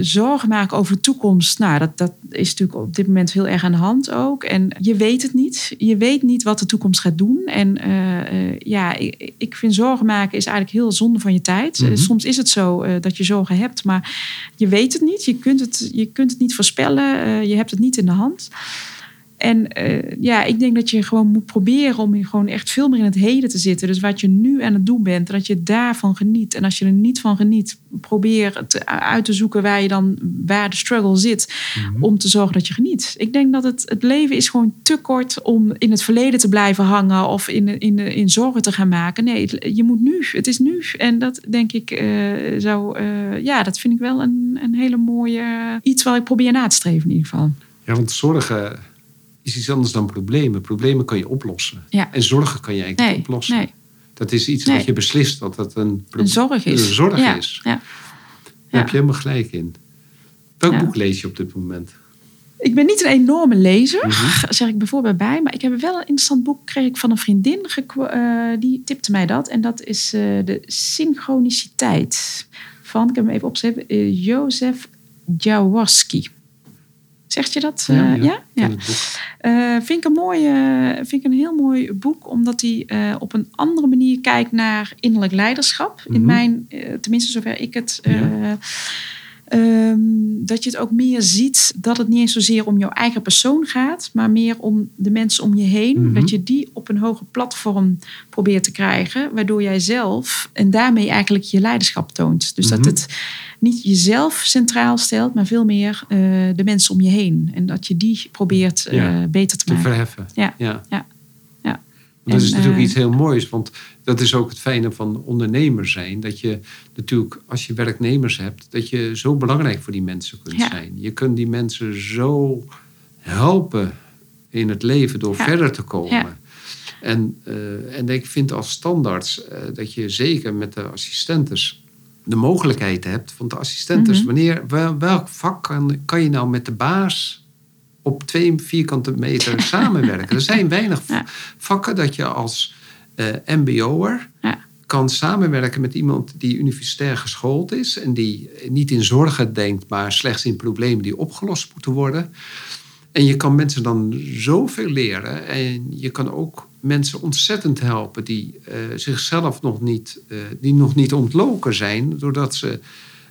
zorgen maken over de toekomst. Nou, dat, dat is natuurlijk op dit moment heel erg aan de hand ook. En je weet het niet. Je weet niet wat de toekomst gaat doen. En eh, eh, ja, ik, ik vind zorgen maken is eigenlijk heel zonde van je tijd. Mhm. Eh, soms is het zo dat je zorgen hebt, maar je weet het niet. Je kunt het, je kunt het niet voorspellen. Je hebt het niet in de hand. En eh, ja, ik denk dat je gewoon moet proberen om gewoon echt veel meer in het heden te zitten. Dus wat je nu aan het doen bent, dat je daarvan geniet. En als je er niet van geniet, probeer het uit te zoeken waar je dan waar de struggle zit, om te zorgen dat je geniet. Ik denk dat het, het leven is gewoon te kort om in het verleden te blijven hangen of in, in, in zorgen te gaan maken. Nee, het- je moet nu. Het is nu. En dat denk ik eh, zou, eh, ja, dat vind ik wel een, een hele mooie iets waar ik probeer na te streven in ieder geval. Ja, want zorgen is iets anders dan problemen. Problemen kan je oplossen. Ja. En zorgen kan je eigenlijk Nee, niet oplossen. nee. Dat is iets Nee. wat je beslist dat dat een, Een zorg is. Een zorg ja, is. Ja. Daar heb je helemaal gelijk in. Welk boek lees je op dit moment? Ik ben niet een enorme lezer, Mhm. zeg ik bijvoorbeeld bij. Maar ik heb wel een interessant boek kreeg ik van een vriendin. eh, die tipte mij dat. En dat is eh, de synchroniciteit van, ik heb hem even opgeschreven, eh, Jozef Jaworski. Zegt je dat? eh, ja? Ja. Eh, vind, ik een mooie, vind ik een heel mooi boek, omdat hij eh, op een andere manier kijkt naar innerlijk leiderschap. In Mhm. mijn, eh, tenminste zover ik het. eh, Ja. Ehm, dat je het ook meer ziet dat het niet eens zozeer om jouw eigen persoon gaat, maar meer om de mensen om je heen. Mhm. Dat je die op een hoger platform probeert te krijgen, waardoor jij zelf en daarmee eigenlijk je leiderschap toont. Dus Mhm. dat het niet jezelf centraal stelt, maar veel meer eh, de mensen om je heen. En dat je die probeert eh, Ja, beter te Te maken. verheffen. Ja. ja. Ja. Dat is natuurlijk eh, iets heel moois, want dat is ook het fijne van ondernemer zijn. Dat je natuurlijk, als je werknemers hebt, dat je zo belangrijk voor die mensen kunt Ja. zijn. Je kunt die mensen zo helpen in het leven door Ja. verder te komen. Ja. En, eh, en ik vind als standaards eh, dat je zeker met de assistentes de mogelijkheid hebt. Want de assistentes, Mhm. wanneer, wel- welk vak kan, kan je nou met de baas op twee vierkante meter *laughs* samenwerken? Er zijn weinig Ja. vakken dat je als eh MBO'er Ja. kan samenwerken met iemand die universitair geschoold is en die niet in zorgen denkt, maar slechts in problemen die opgelost moeten worden. En je kan mensen dan zoveel leren. En je kan ook mensen ontzettend helpen die eh, zichzelf nog niet, eh, die nog niet ontloken zijn, doordat ze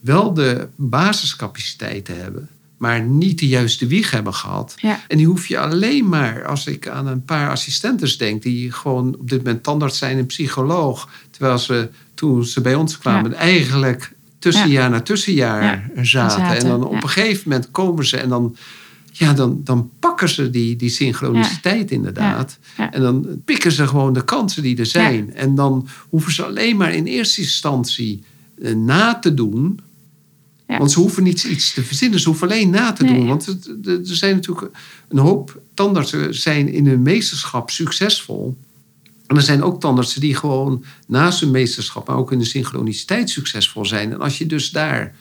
wel de basiscapaciteiten hebben, maar niet de juiste wieg hebben gehad. Ja. En die hoef je alleen maar, als ik aan een paar assistentes denk, die gewoon op dit moment tandarts zijn en psycholoog, terwijl ze toen ze bij ons kwamen, eigenlijk tussenjaar na tussenjaar Ja, zaten. zaten, En dan op een gegeven moment komen ze en dan, ja, dan, dan pakken ze die, die synchroniciteit inderdaad. Ja, ja. En dan pikken ze gewoon de kansen die er zijn. En dan hoeven ze alleen maar in eerste instantie eh, na te doen. Ja. Want ze hoeven niet iets te verzinnen, ze hoeven alleen na te Nee. doen. Want er zijn natuurlijk een hoop tandartsen zijn in hun meesterschap succesvol. En er zijn ook tandartsen die gewoon naast hun meesterschap, maar ook in de synchroniciteit succesvol zijn. En als je dus daar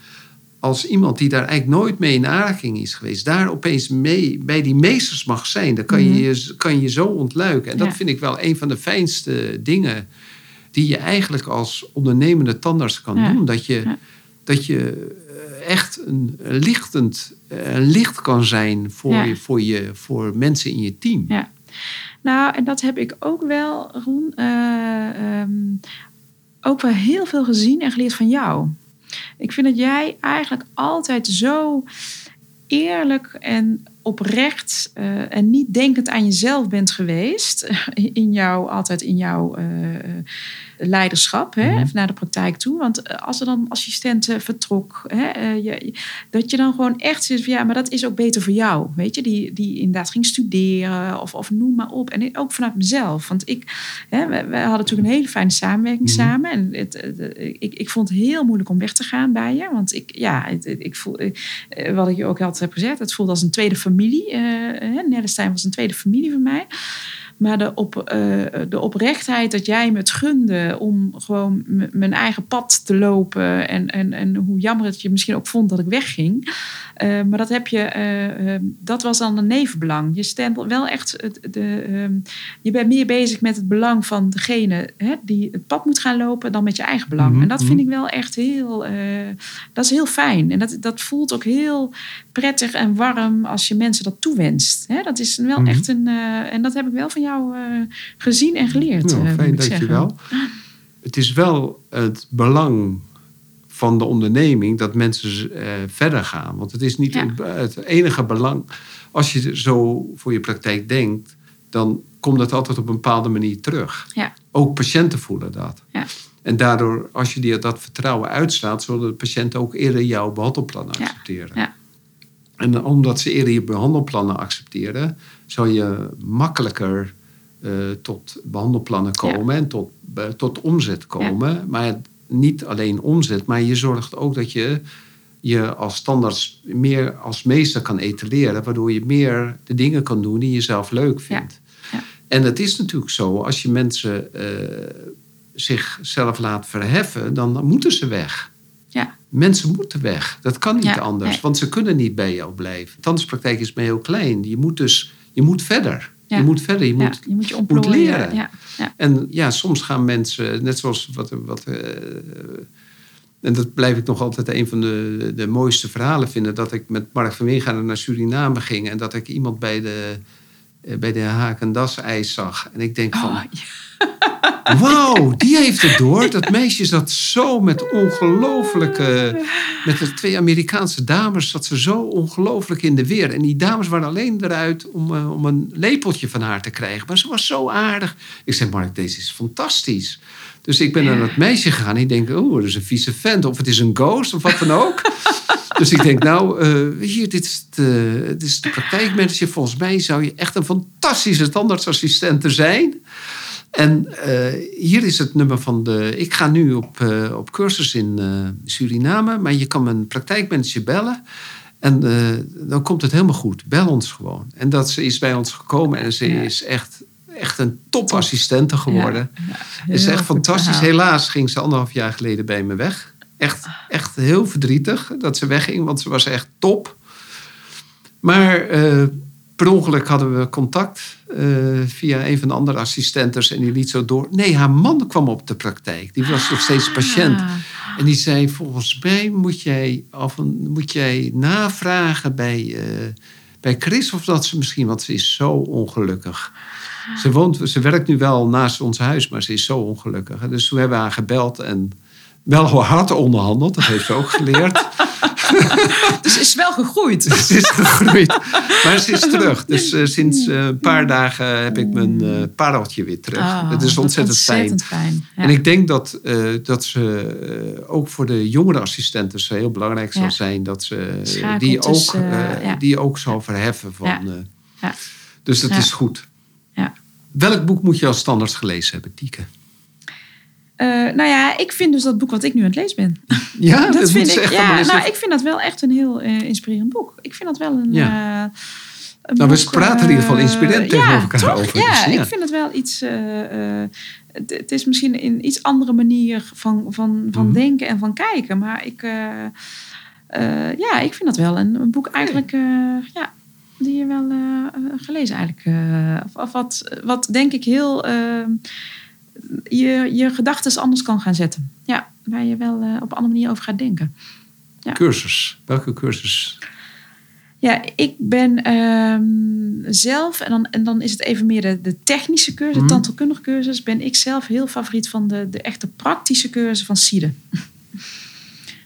als iemand die daar eigenlijk nooit mee in aanraking is geweest, daar opeens mee bij die meesters mag zijn, dan kan, je, je kan je zo ontluiken. En dat Mhm. Ja. vind ik wel een van de fijnste dingen die je eigenlijk als ondernemende tandarts kan Ja. doen. Dat je, Ja. Dat je eh, echt een, lichtend, eh, een licht kan zijn voor, Ja. je, voor, je, voor mensen in je team. Ja. Nou, en dat heb ik ook wel, Ron, eh, ehm, ook wel heel veel gezien en geleerd van jou. Ik vind dat jij eigenlijk altijd zo eerlijk en oprecht en niet denkend aan jezelf bent geweest, *laughs* in jouw, altijd in jouw leiderschap, hè, Mhm. naar de praktijk toe. Want eh, als er dan assistenten vertrok, hè, eh, je, dat je dan gewoon echt zit van ja, maar dat is ook beter voor jou. Weet je, die, die inderdaad ging studeren of, of noem maar op. En ook vanuit mezelf. Want ik, hè, we, we hadden natuurlijk een hele fijne samenwerking Mhm. samen. En het, het- ik, ik vond het heel moeilijk om weg te gaan bij je. Want ik, ja, ik voel, eh, wat ik je ook altijd heb gezegd, het voelde als een tweede familie. eh hè, Nellestein was een tweede familie voor mij. Maar de, op, eh, de oprechtheid dat jij me het gunde om gewoon mijn eigen pad te lopen. En, en, en hoe jammer het je misschien ook vond dat ik wegging. Eh, maar dat, heb je, eh, eh, dat was dan een nevenbelang. Je stemt wel echt. Het, de, ehm, je bent meer bezig met het belang van degene hè, die het pad moet gaan lopen. dan met je eigen belang. Mhm, En dat vind mhm. ik wel echt heel. dat is heel fijn. En dat, dat voelt ook heel prettig en warm als je mensen dat toewenst. Hè, dat is wel Mhm. echt een. eh, en dat heb ik wel van jou eh, gezien en geleerd. Nou, eh, fijn, dankjewel. Het is wel het belang van de onderneming dat mensen verder gaan. Want het is niet Ja. het enige belang. Als je zo voor je praktijk denkt, dan komt dat altijd op een bepaalde manier terug. Ja. Ook patiënten voelen dat. Ja. En daardoor, als je die, dat vertrouwen uitstraalt, zullen de patiënten ook eerder jouw behandelplannen Ja. accepteren. Ja. En omdat ze eerder je behandelplannen accepteren, zal je makkelijker eh, tot behandelplannen komen en tot, eh, tot omzet komen. Maar niet alleen omzet, maar je zorgt ook dat je je als standaard meer als meester kan etaleren, waardoor je meer de dingen kan doen die je zelf leuk vindt. Ja. En het is natuurlijk zo, als je mensen eh, zichzelf laat verheffen, dan moeten ze weg. Ja. Mensen moeten weg. Dat kan niet Ja, anders, nee. want ze kunnen niet bij jou blijven. Tandartspraktijk is maar heel klein. Je moet dus je moet verder. Ja. Je moet verder. Je Ja, moet, je moet je moet ontplooien. leren. Ja. En ja, soms gaan mensen, net zoals wat. wat eh, en dat blijf ik nog altijd een van de, de mooiste verhalen vinden. Dat ik met Mark van Weergaarden naar Suriname ging. En dat ik iemand bij de, bij de Haak en Das ijs zag. En ik denk van, Oh, *laughs* wauw, die heeft het door. Dat meisje zat zo met ongelooflijke... Met de twee Amerikaanse dames zat ze zo ongelooflijk in de weer. En die dames waren alleen eruit om, eh, om een lepeltje van haar te krijgen. Maar ze was zo aardig. Ik zei, Mark, deze is fantastisch. Dus ik ben naar dat meisje gegaan. En ik denk, oh, dat is een vieze vent. Of het is een ghost, of wat dan ook. Dus ik denk, nou, eh, hier, dit is, de, dit is de praktijkmanager. Volgens mij zou je echt een fantastische tandartsassistent zijn. En eh, hier is het nummer van de. Ik ga nu op, eh, op cursus in eh, Suriname, maar je kan mijn praktijkmanager bellen. En eh, dan komt het helemaal goed. Bel ons gewoon. En dat ze is bij ons gekomen en ze is echt, echt een topassistente geworden. Ja, is echt fantastisch. verhaal. Helaas ging ze anderhalf jaar geleden bij me weg. Echt, echt heel verdrietig dat ze wegging, want ze was echt top. Maar eh, per ongeluk hadden we contact eh, via een van de andere assistentes en die liet zo door. Nee, haar man kwam op de praktijk. Die was nog steeds patiënt. Ah, En die zei: Volgens mij moet jij, af en, moet jij navragen bij, eh, bij Chris of dat ze misschien, want ze is zo ongelukkig. Ze, woont, ze werkt nu wel naast ons huis, maar ze is zo ongelukkig. Dus toen hebben we haar gebeld en wel hard onderhandeld. Dat heeft ze ook geleerd. *laughs* dus is wel gegroeid. *laughs* ze is gegroeid. Maar ze is terug. Dus eh, sinds eh, een paar dagen heb ik mijn eh pareltje weer terug. Ah, dat is ontzettend, ontzettend fijn. Ja. En ik denk dat, dat ze ook voor de jongere assistenten heel belangrijk zal Ja. zijn dat ze die ook, eh, eh, ja. die ook zal verheffen. Van. Dus dat is goed. Ja. Welk boek moet je als standaard gelezen hebben, Tieke? Eh, nou ja, ik vind dus dat boek wat ik nu aan het lezen ben. *laughs* Ja, *laughs* dat vind ik. Ja, nou, ik vind dat wel echt een heel eh, inspirerend boek. Ik vind dat wel een. Ja. eh, een Nou, we praten in ieder geval inspirerend tegenover ja, elkaar toch? over, Ja, dus ja. ik vind het wel iets. het, het is misschien een iets andere manier van, van, van Mhm. denken en van kijken. Maar ik, ja, ik vind dat wel een, een boek eigenlijk. ja, die je wel gelezen eigenlijk. of, of wat, wat denk ik heel. Je, je gedachten anders kan gaan zetten. Ja, waar je wel eh, op een andere manier over gaat denken. Cursus. Welke cursus? Ja, ik ben ehm, zelf, en dan, en dan is het even meer de, de technische cursus, de Mhm. tandheelkundige cursus, ben ik zelf heel favoriet van de, de echte praktische cursus van Siede.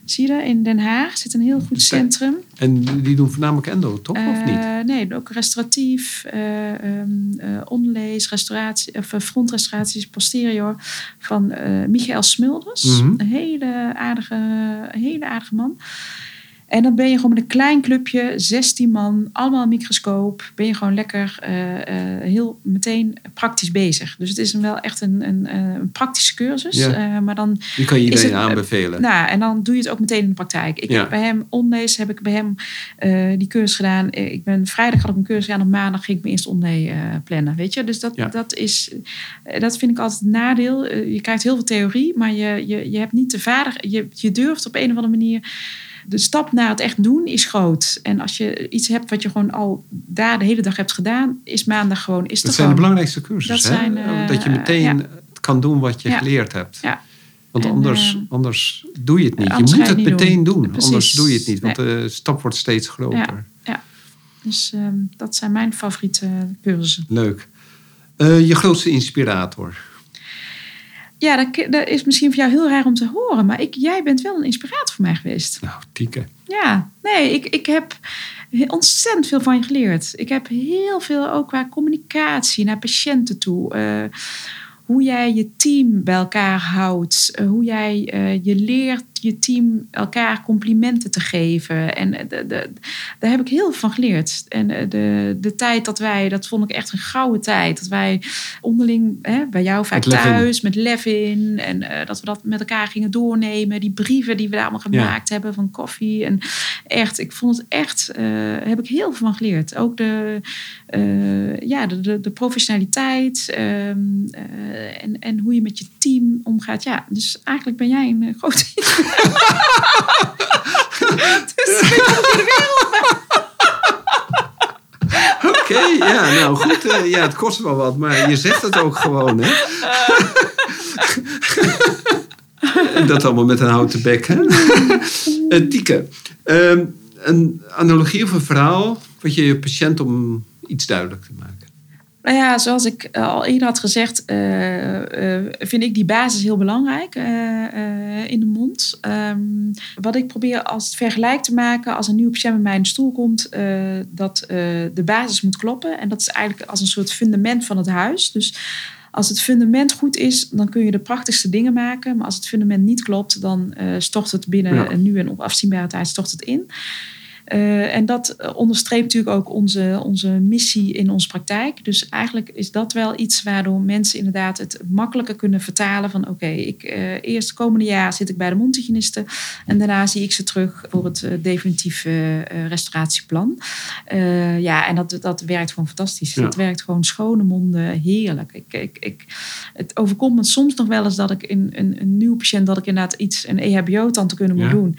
Zie je dat? In Den Haag zit een heel goed centrum. En die doen voornamelijk endo, toch? of niet? Eh, nee, ook restauratief, eh, onlees, restauratie, of frontrestauraties, posterior van Michael Smulders. Mhm. Een hele aardige, hele aardige man. En dan ben je gewoon met een klein clubje, 16 man, allemaal een microscoop. Ben je gewoon lekker eh, eh, heel meteen praktisch bezig. Dus het is wel echt een, een, eh, een praktische cursus. Ja. Maar dan Die kan je iedereen het, aanbevelen. nou, en dan doe je het ook meteen in de praktijk. Ik Ja. heb bij hem onlees, heb ik bij hem die cursus gedaan. Ik ben vrijdag had ik een cursus gedaan, op maandag ging ik mijn eerste onlee plannen. Weet je, dus dat, Ja. dat is, dat vind ik altijd een nadeel. Je krijgt heel veel theorie, maar je, je, je hebt niet de vaardig, je, je durft op een of andere manier. De stap naar het echt doen is groot. En als je iets hebt wat je gewoon al daar de hele dag hebt gedaan, is maandag gewoon. Is dat zijn de belangrijkste cursussen. Dat zijn, eh, dat je meteen ja. kan doen wat je Ja. geleerd hebt. Ja. Want En, anders, eh, anders doe je het niet. Je moet het niet meteen doen. Anders doe je het niet. Want de stap wordt steeds groter. Dus ehm, dat zijn mijn favoriete cursussen. Leuk. Eh, je grootste inspirator? Ja, dat, dat is misschien voor jou heel raar om te horen, maar ik, jij bent wel een inspirator voor mij geweest. Nou, Tieke. Ja, nee, ik, ik heb ontzettend veel van je geleerd. Ik heb heel veel ook qua communicatie naar patiënten toe. eh, hoe jij je team bij elkaar houdt. eh, hoe jij eh, je leert je team elkaar complimenten te geven. En de, de- daar heb ik heel veel van geleerd. En eh, de, de tijd dat wij, dat vond ik echt een gouden tijd. Dat wij onderling, hè, bij jou vaak Met thuis, met Levin. En eh, dat we dat met elkaar gingen doornemen. Die brieven die we daar allemaal Ja. gemaakt hebben van koffie. En echt, ik vond het echt, eh, heb ik heel veel van geleerd. Ook de, ja, de, de, professionaliteit ehm, eh, en, en hoe je met je team omgaat. Ja, dus eigenlijk ben jij een grote *laughs* dus Oké, ja, nou goed. eh, ja, het kost wel wat, maar je zegt het ook gewoon, hè? En dat allemaal met een houten bek, hè? Eh, Tieke, ehm, een analogie of een verhaal wat je je patiënt om iets duidelijk te maken. Nou ja, zoals ik al eerder had gezegd, eh, eh, vind ik die basis heel belangrijk eh, in de mond. Ehm, wat ik probeer als het vergelijk te maken, als een nieuwe patiënt bij mij in de stoel komt, dat de basis moet kloppen. En dat is eigenlijk als een soort fundament van het huis. Dus als het fundament goed is, dan kun je de prachtigste dingen maken. Maar als het fundament niet klopt, dan stort het binnen Ja. nu en op afzienbare tijd stort het in. Eh, en dat eh, onderstreept natuurlijk ook onze, onze missie in onze praktijk. Dus eigenlijk is dat wel iets waardoor mensen inderdaad het makkelijker kunnen vertalen van oké, ik eh, eerst komende jaar zit ik bij de mondhygiëniste en daarna zie ik ze terug voor het definitieve restauratieplan. Ja, en dat, dat werkt gewoon fantastisch. Ja. Dat werkt gewoon schone monden, heerlijk. Ik, ik, ik, het overkomt me soms nog wel eens dat ik in een, een nieuwe patiënt, dat ik inderdaad iets, een EHBO-tante kunnen moet Ja. doen.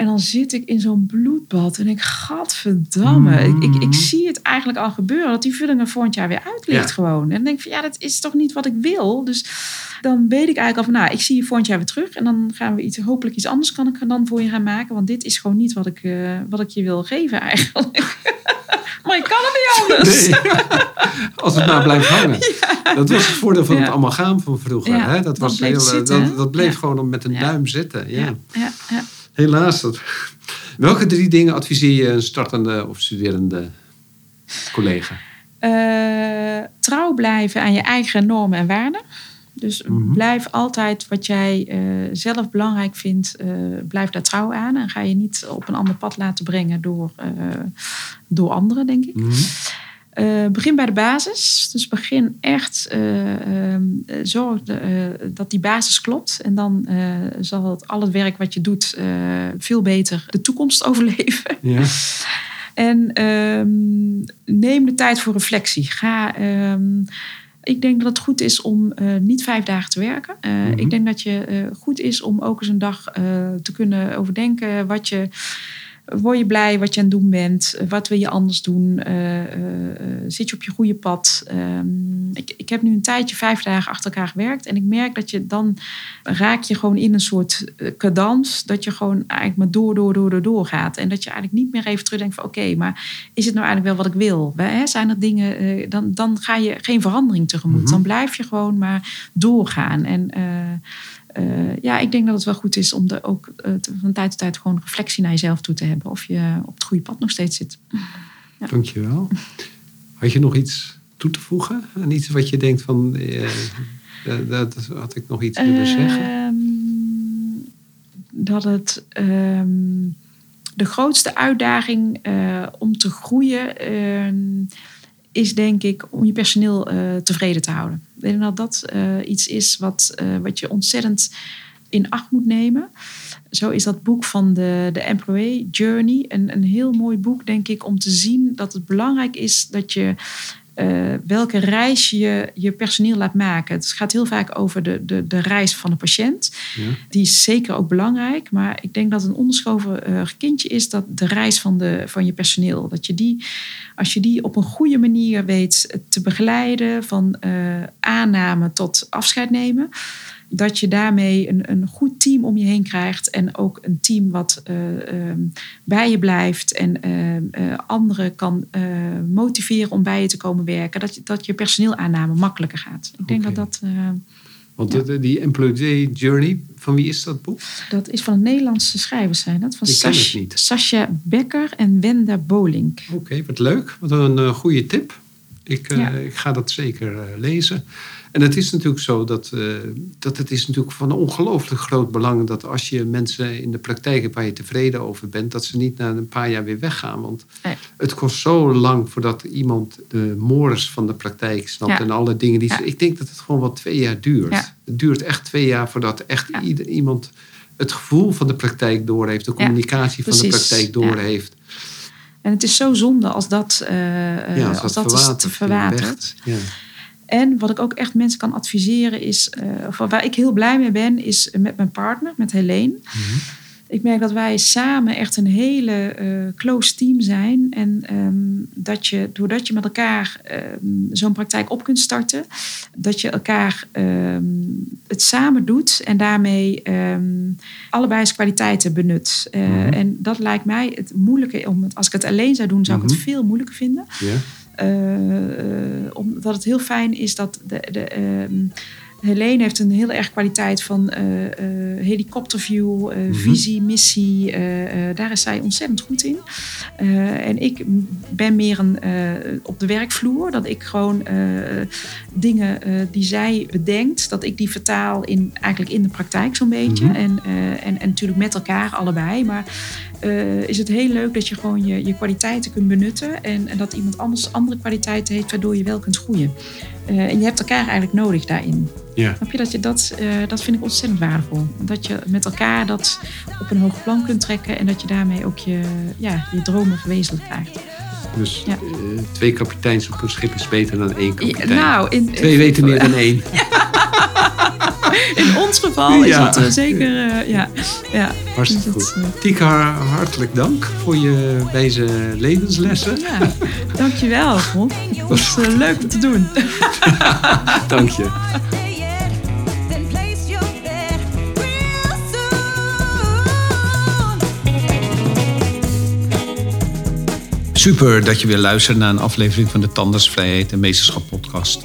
En dan zit ik in zo'n bloedbad en ik, gadverdamme. Ik, ik, ik zie het eigenlijk al gebeuren, dat die vulling er volgend jaar weer uit ligt Ja. gewoon. En dan denk ik van, ja, dat is toch niet wat ik wil? Dus dan weet ik eigenlijk al van, nou, ik zie je volgend jaar weer terug. En dan gaan we iets, hopelijk iets anders kan ik er dan voor je gaan maken. Want dit is gewoon niet wat ik, eh, wat ik je wil geven eigenlijk. *laughs* maar ik kan het niet anders. Nee. *laughs* Als het maar blijft hangen. *laughs* Dat was het voordeel van Ja. het amalgaam van vroeger. Hè? Dat, was bleef heel, eh, zitten, dat, dat bleef gewoon met een duim zitten. Ja, ja. Helaas. Dat... Welke drie dingen adviseer je een startende of studerende collega? Eh, trouw blijven aan je eigen normen en waarden. Dus Mhm. blijf altijd wat jij eh, zelf belangrijk vindt, eh, blijf daar trouw aan. En ga je niet op een ander pad laten brengen door, door anderen, denk ik. Mhm. Eh, begin bij de basis. Dus begin echt eh, ehm, eh, zorg de, eh, dat die basis klopt. En dan zal het, al het werk wat je doet veel beter de toekomst *laughs* overleven. Ja. En ehm, neem de tijd voor reflectie. Ga. ehm, ik denk dat het goed is om niet vijf dagen te werken. Mhm. Ik denk dat je goed is om ook eens een dag te kunnen overdenken wat je. Word je blij wat je aan het doen bent? Wat wil je anders doen? Eh, eh, eh, zit je op je goede pad? Ehm, ik, ik heb nu een tijdje vijf dagen achter elkaar gewerkt. En ik merk dat je dan raak je gewoon in een soort cadans. Dat je gewoon eigenlijk maar door, door, door, door, door gaat. En dat je eigenlijk niet meer even terugdenkt van... oké, maar is het nou eigenlijk wel wat ik wil? Hè? Zijn er dingen... dan, dan ga je geen verandering tegemoet. Mhm. Dan blijf je gewoon maar doorgaan. En... eh, ja, ik denk dat het wel goed is om er ook eh, te- van tijd tot tijd gewoon reflectie naar jezelf toe te hebben. Of je op het goede pad nog steeds zit. Ja. Dankjewel. Had je nog iets toe te voegen? En iets wat je denkt van, eh, dat, dat had ik nog iets willen zeggen? Ehm, dat het ehm, de grootste uitdaging om te groeien ehm, is, denk ik, om je personeel eh, tevreden te houden. Ik denk dat dat eh, iets is wat, eh, wat je ontzettend in acht moet nemen. Zo is dat boek van de, de Employee Journey een, een heel mooi boek, denk ik, om te zien dat het belangrijk is dat je eh, welke reis je je personeel laat maken. Het gaat heel vaak over de, de, de reis van de patiënt. Ja. Die is zeker ook belangrijk. Maar ik denk dat een onderschoven eh, kindje is dat de reis van, de, van je personeel. Dat je die, als je die op een goede manier weet te begeleiden, van eh, aanname tot afscheid nemen. Dat je daarmee een, een goed team om je heen krijgt. En ook een team wat eh, ehm, bij je blijft. En ehm, eh, anderen kan eh, motiveren om bij je te komen werken. Dat, je- dat je personeelaanname makkelijker gaat. Ik denk dat dat... Want Ja. de- die Employee Journey, van wie is dat boek? Dat is van Nederlandse schrijvers zijn dat. Van Ik het niet. Sascha Becker en Wenda Bolink. Oké, wat leuk. Wat een goede tip. Ik, Ja. ik ga dat zeker lezen. En het is natuurlijk zo dat, eh, dat het is natuurlijk van ongelooflijk groot belang dat als je mensen in de praktijk hebt waar je tevreden over bent, dat ze niet na een paar jaar weer weggaan. Want Nee. het kost zo lang voordat iemand de mores van de praktijk snapt Ja. en alle dingen die ze. Ja. Ik denk dat het gewoon wel twee jaar duurt. Ja. Het duurt echt twee jaar voordat echt ieder, iemand het gevoel van de praktijk doorheeft, de communicatie van de praktijk doorheeft. En het is zo zonde als dat, eh, eh, als als, dat is te verwatert. Ja. En wat ik ook echt mensen kan adviseren is, eh, waar ik heel blij mee ben, is met mijn partner, met Helene. Mhm. Ik merk dat wij samen echt een hele eh, close team zijn. En ehm, dat je, doordat je met elkaar ehm, zo'n praktijk op kunt starten, dat je elkaar ehm, het samen doet en daarmee allebei zijn kwaliteiten benut. Eh, Mhm. En dat lijkt mij het moeilijke. Om het, als ik het alleen zou doen, zou ik Mhm. het veel moeilijker vinden. Ja. Eh, eh, omdat het heel fijn is dat de, de, ehm, Helene heeft een heel erg kwaliteit van eh, eh, helikopterview, eh, Mhm. visie, missie. daar is zij ontzettend goed in. En ik ben meer een, op de werkvloer. Dat ik gewoon dingen die zij bedenkt, dat ik die vertaal in, eigenlijk in de praktijk zo'n beetje. Mhm. en, en, en natuurlijk met elkaar allebei. Maar is het heel leuk dat je gewoon je, je kwaliteiten kunt benutten. En, en dat iemand anders andere kwaliteiten heeft, waardoor je wel kunt groeien. Eh, en je hebt elkaar eigenlijk nodig daarin. Ja. Snap je dat je dat, eh, dat vind ik ontzettend waardevol. Dat je met elkaar dat op een hoog plan kunt trekken en dat je daarmee ook je, ja, je dromen verwezenlijk krijgt. Dus Ja. eh, twee kapiteins op een schip is beter dan één kapitein. nou, in, Twee weten meer dan *laughs* één. In ons geval is dat eh, zeker. eh, ja, ja. Hartstikke Dus goed. eh, Tika, hartelijk dank voor je wijze levenslessen. ja, dankjewel. Rob. Het was leuk om te doen. *laughs* Dank je. Super dat je weer luistert naar een aflevering van de Tandersvrijheid en Meesterschap podcast.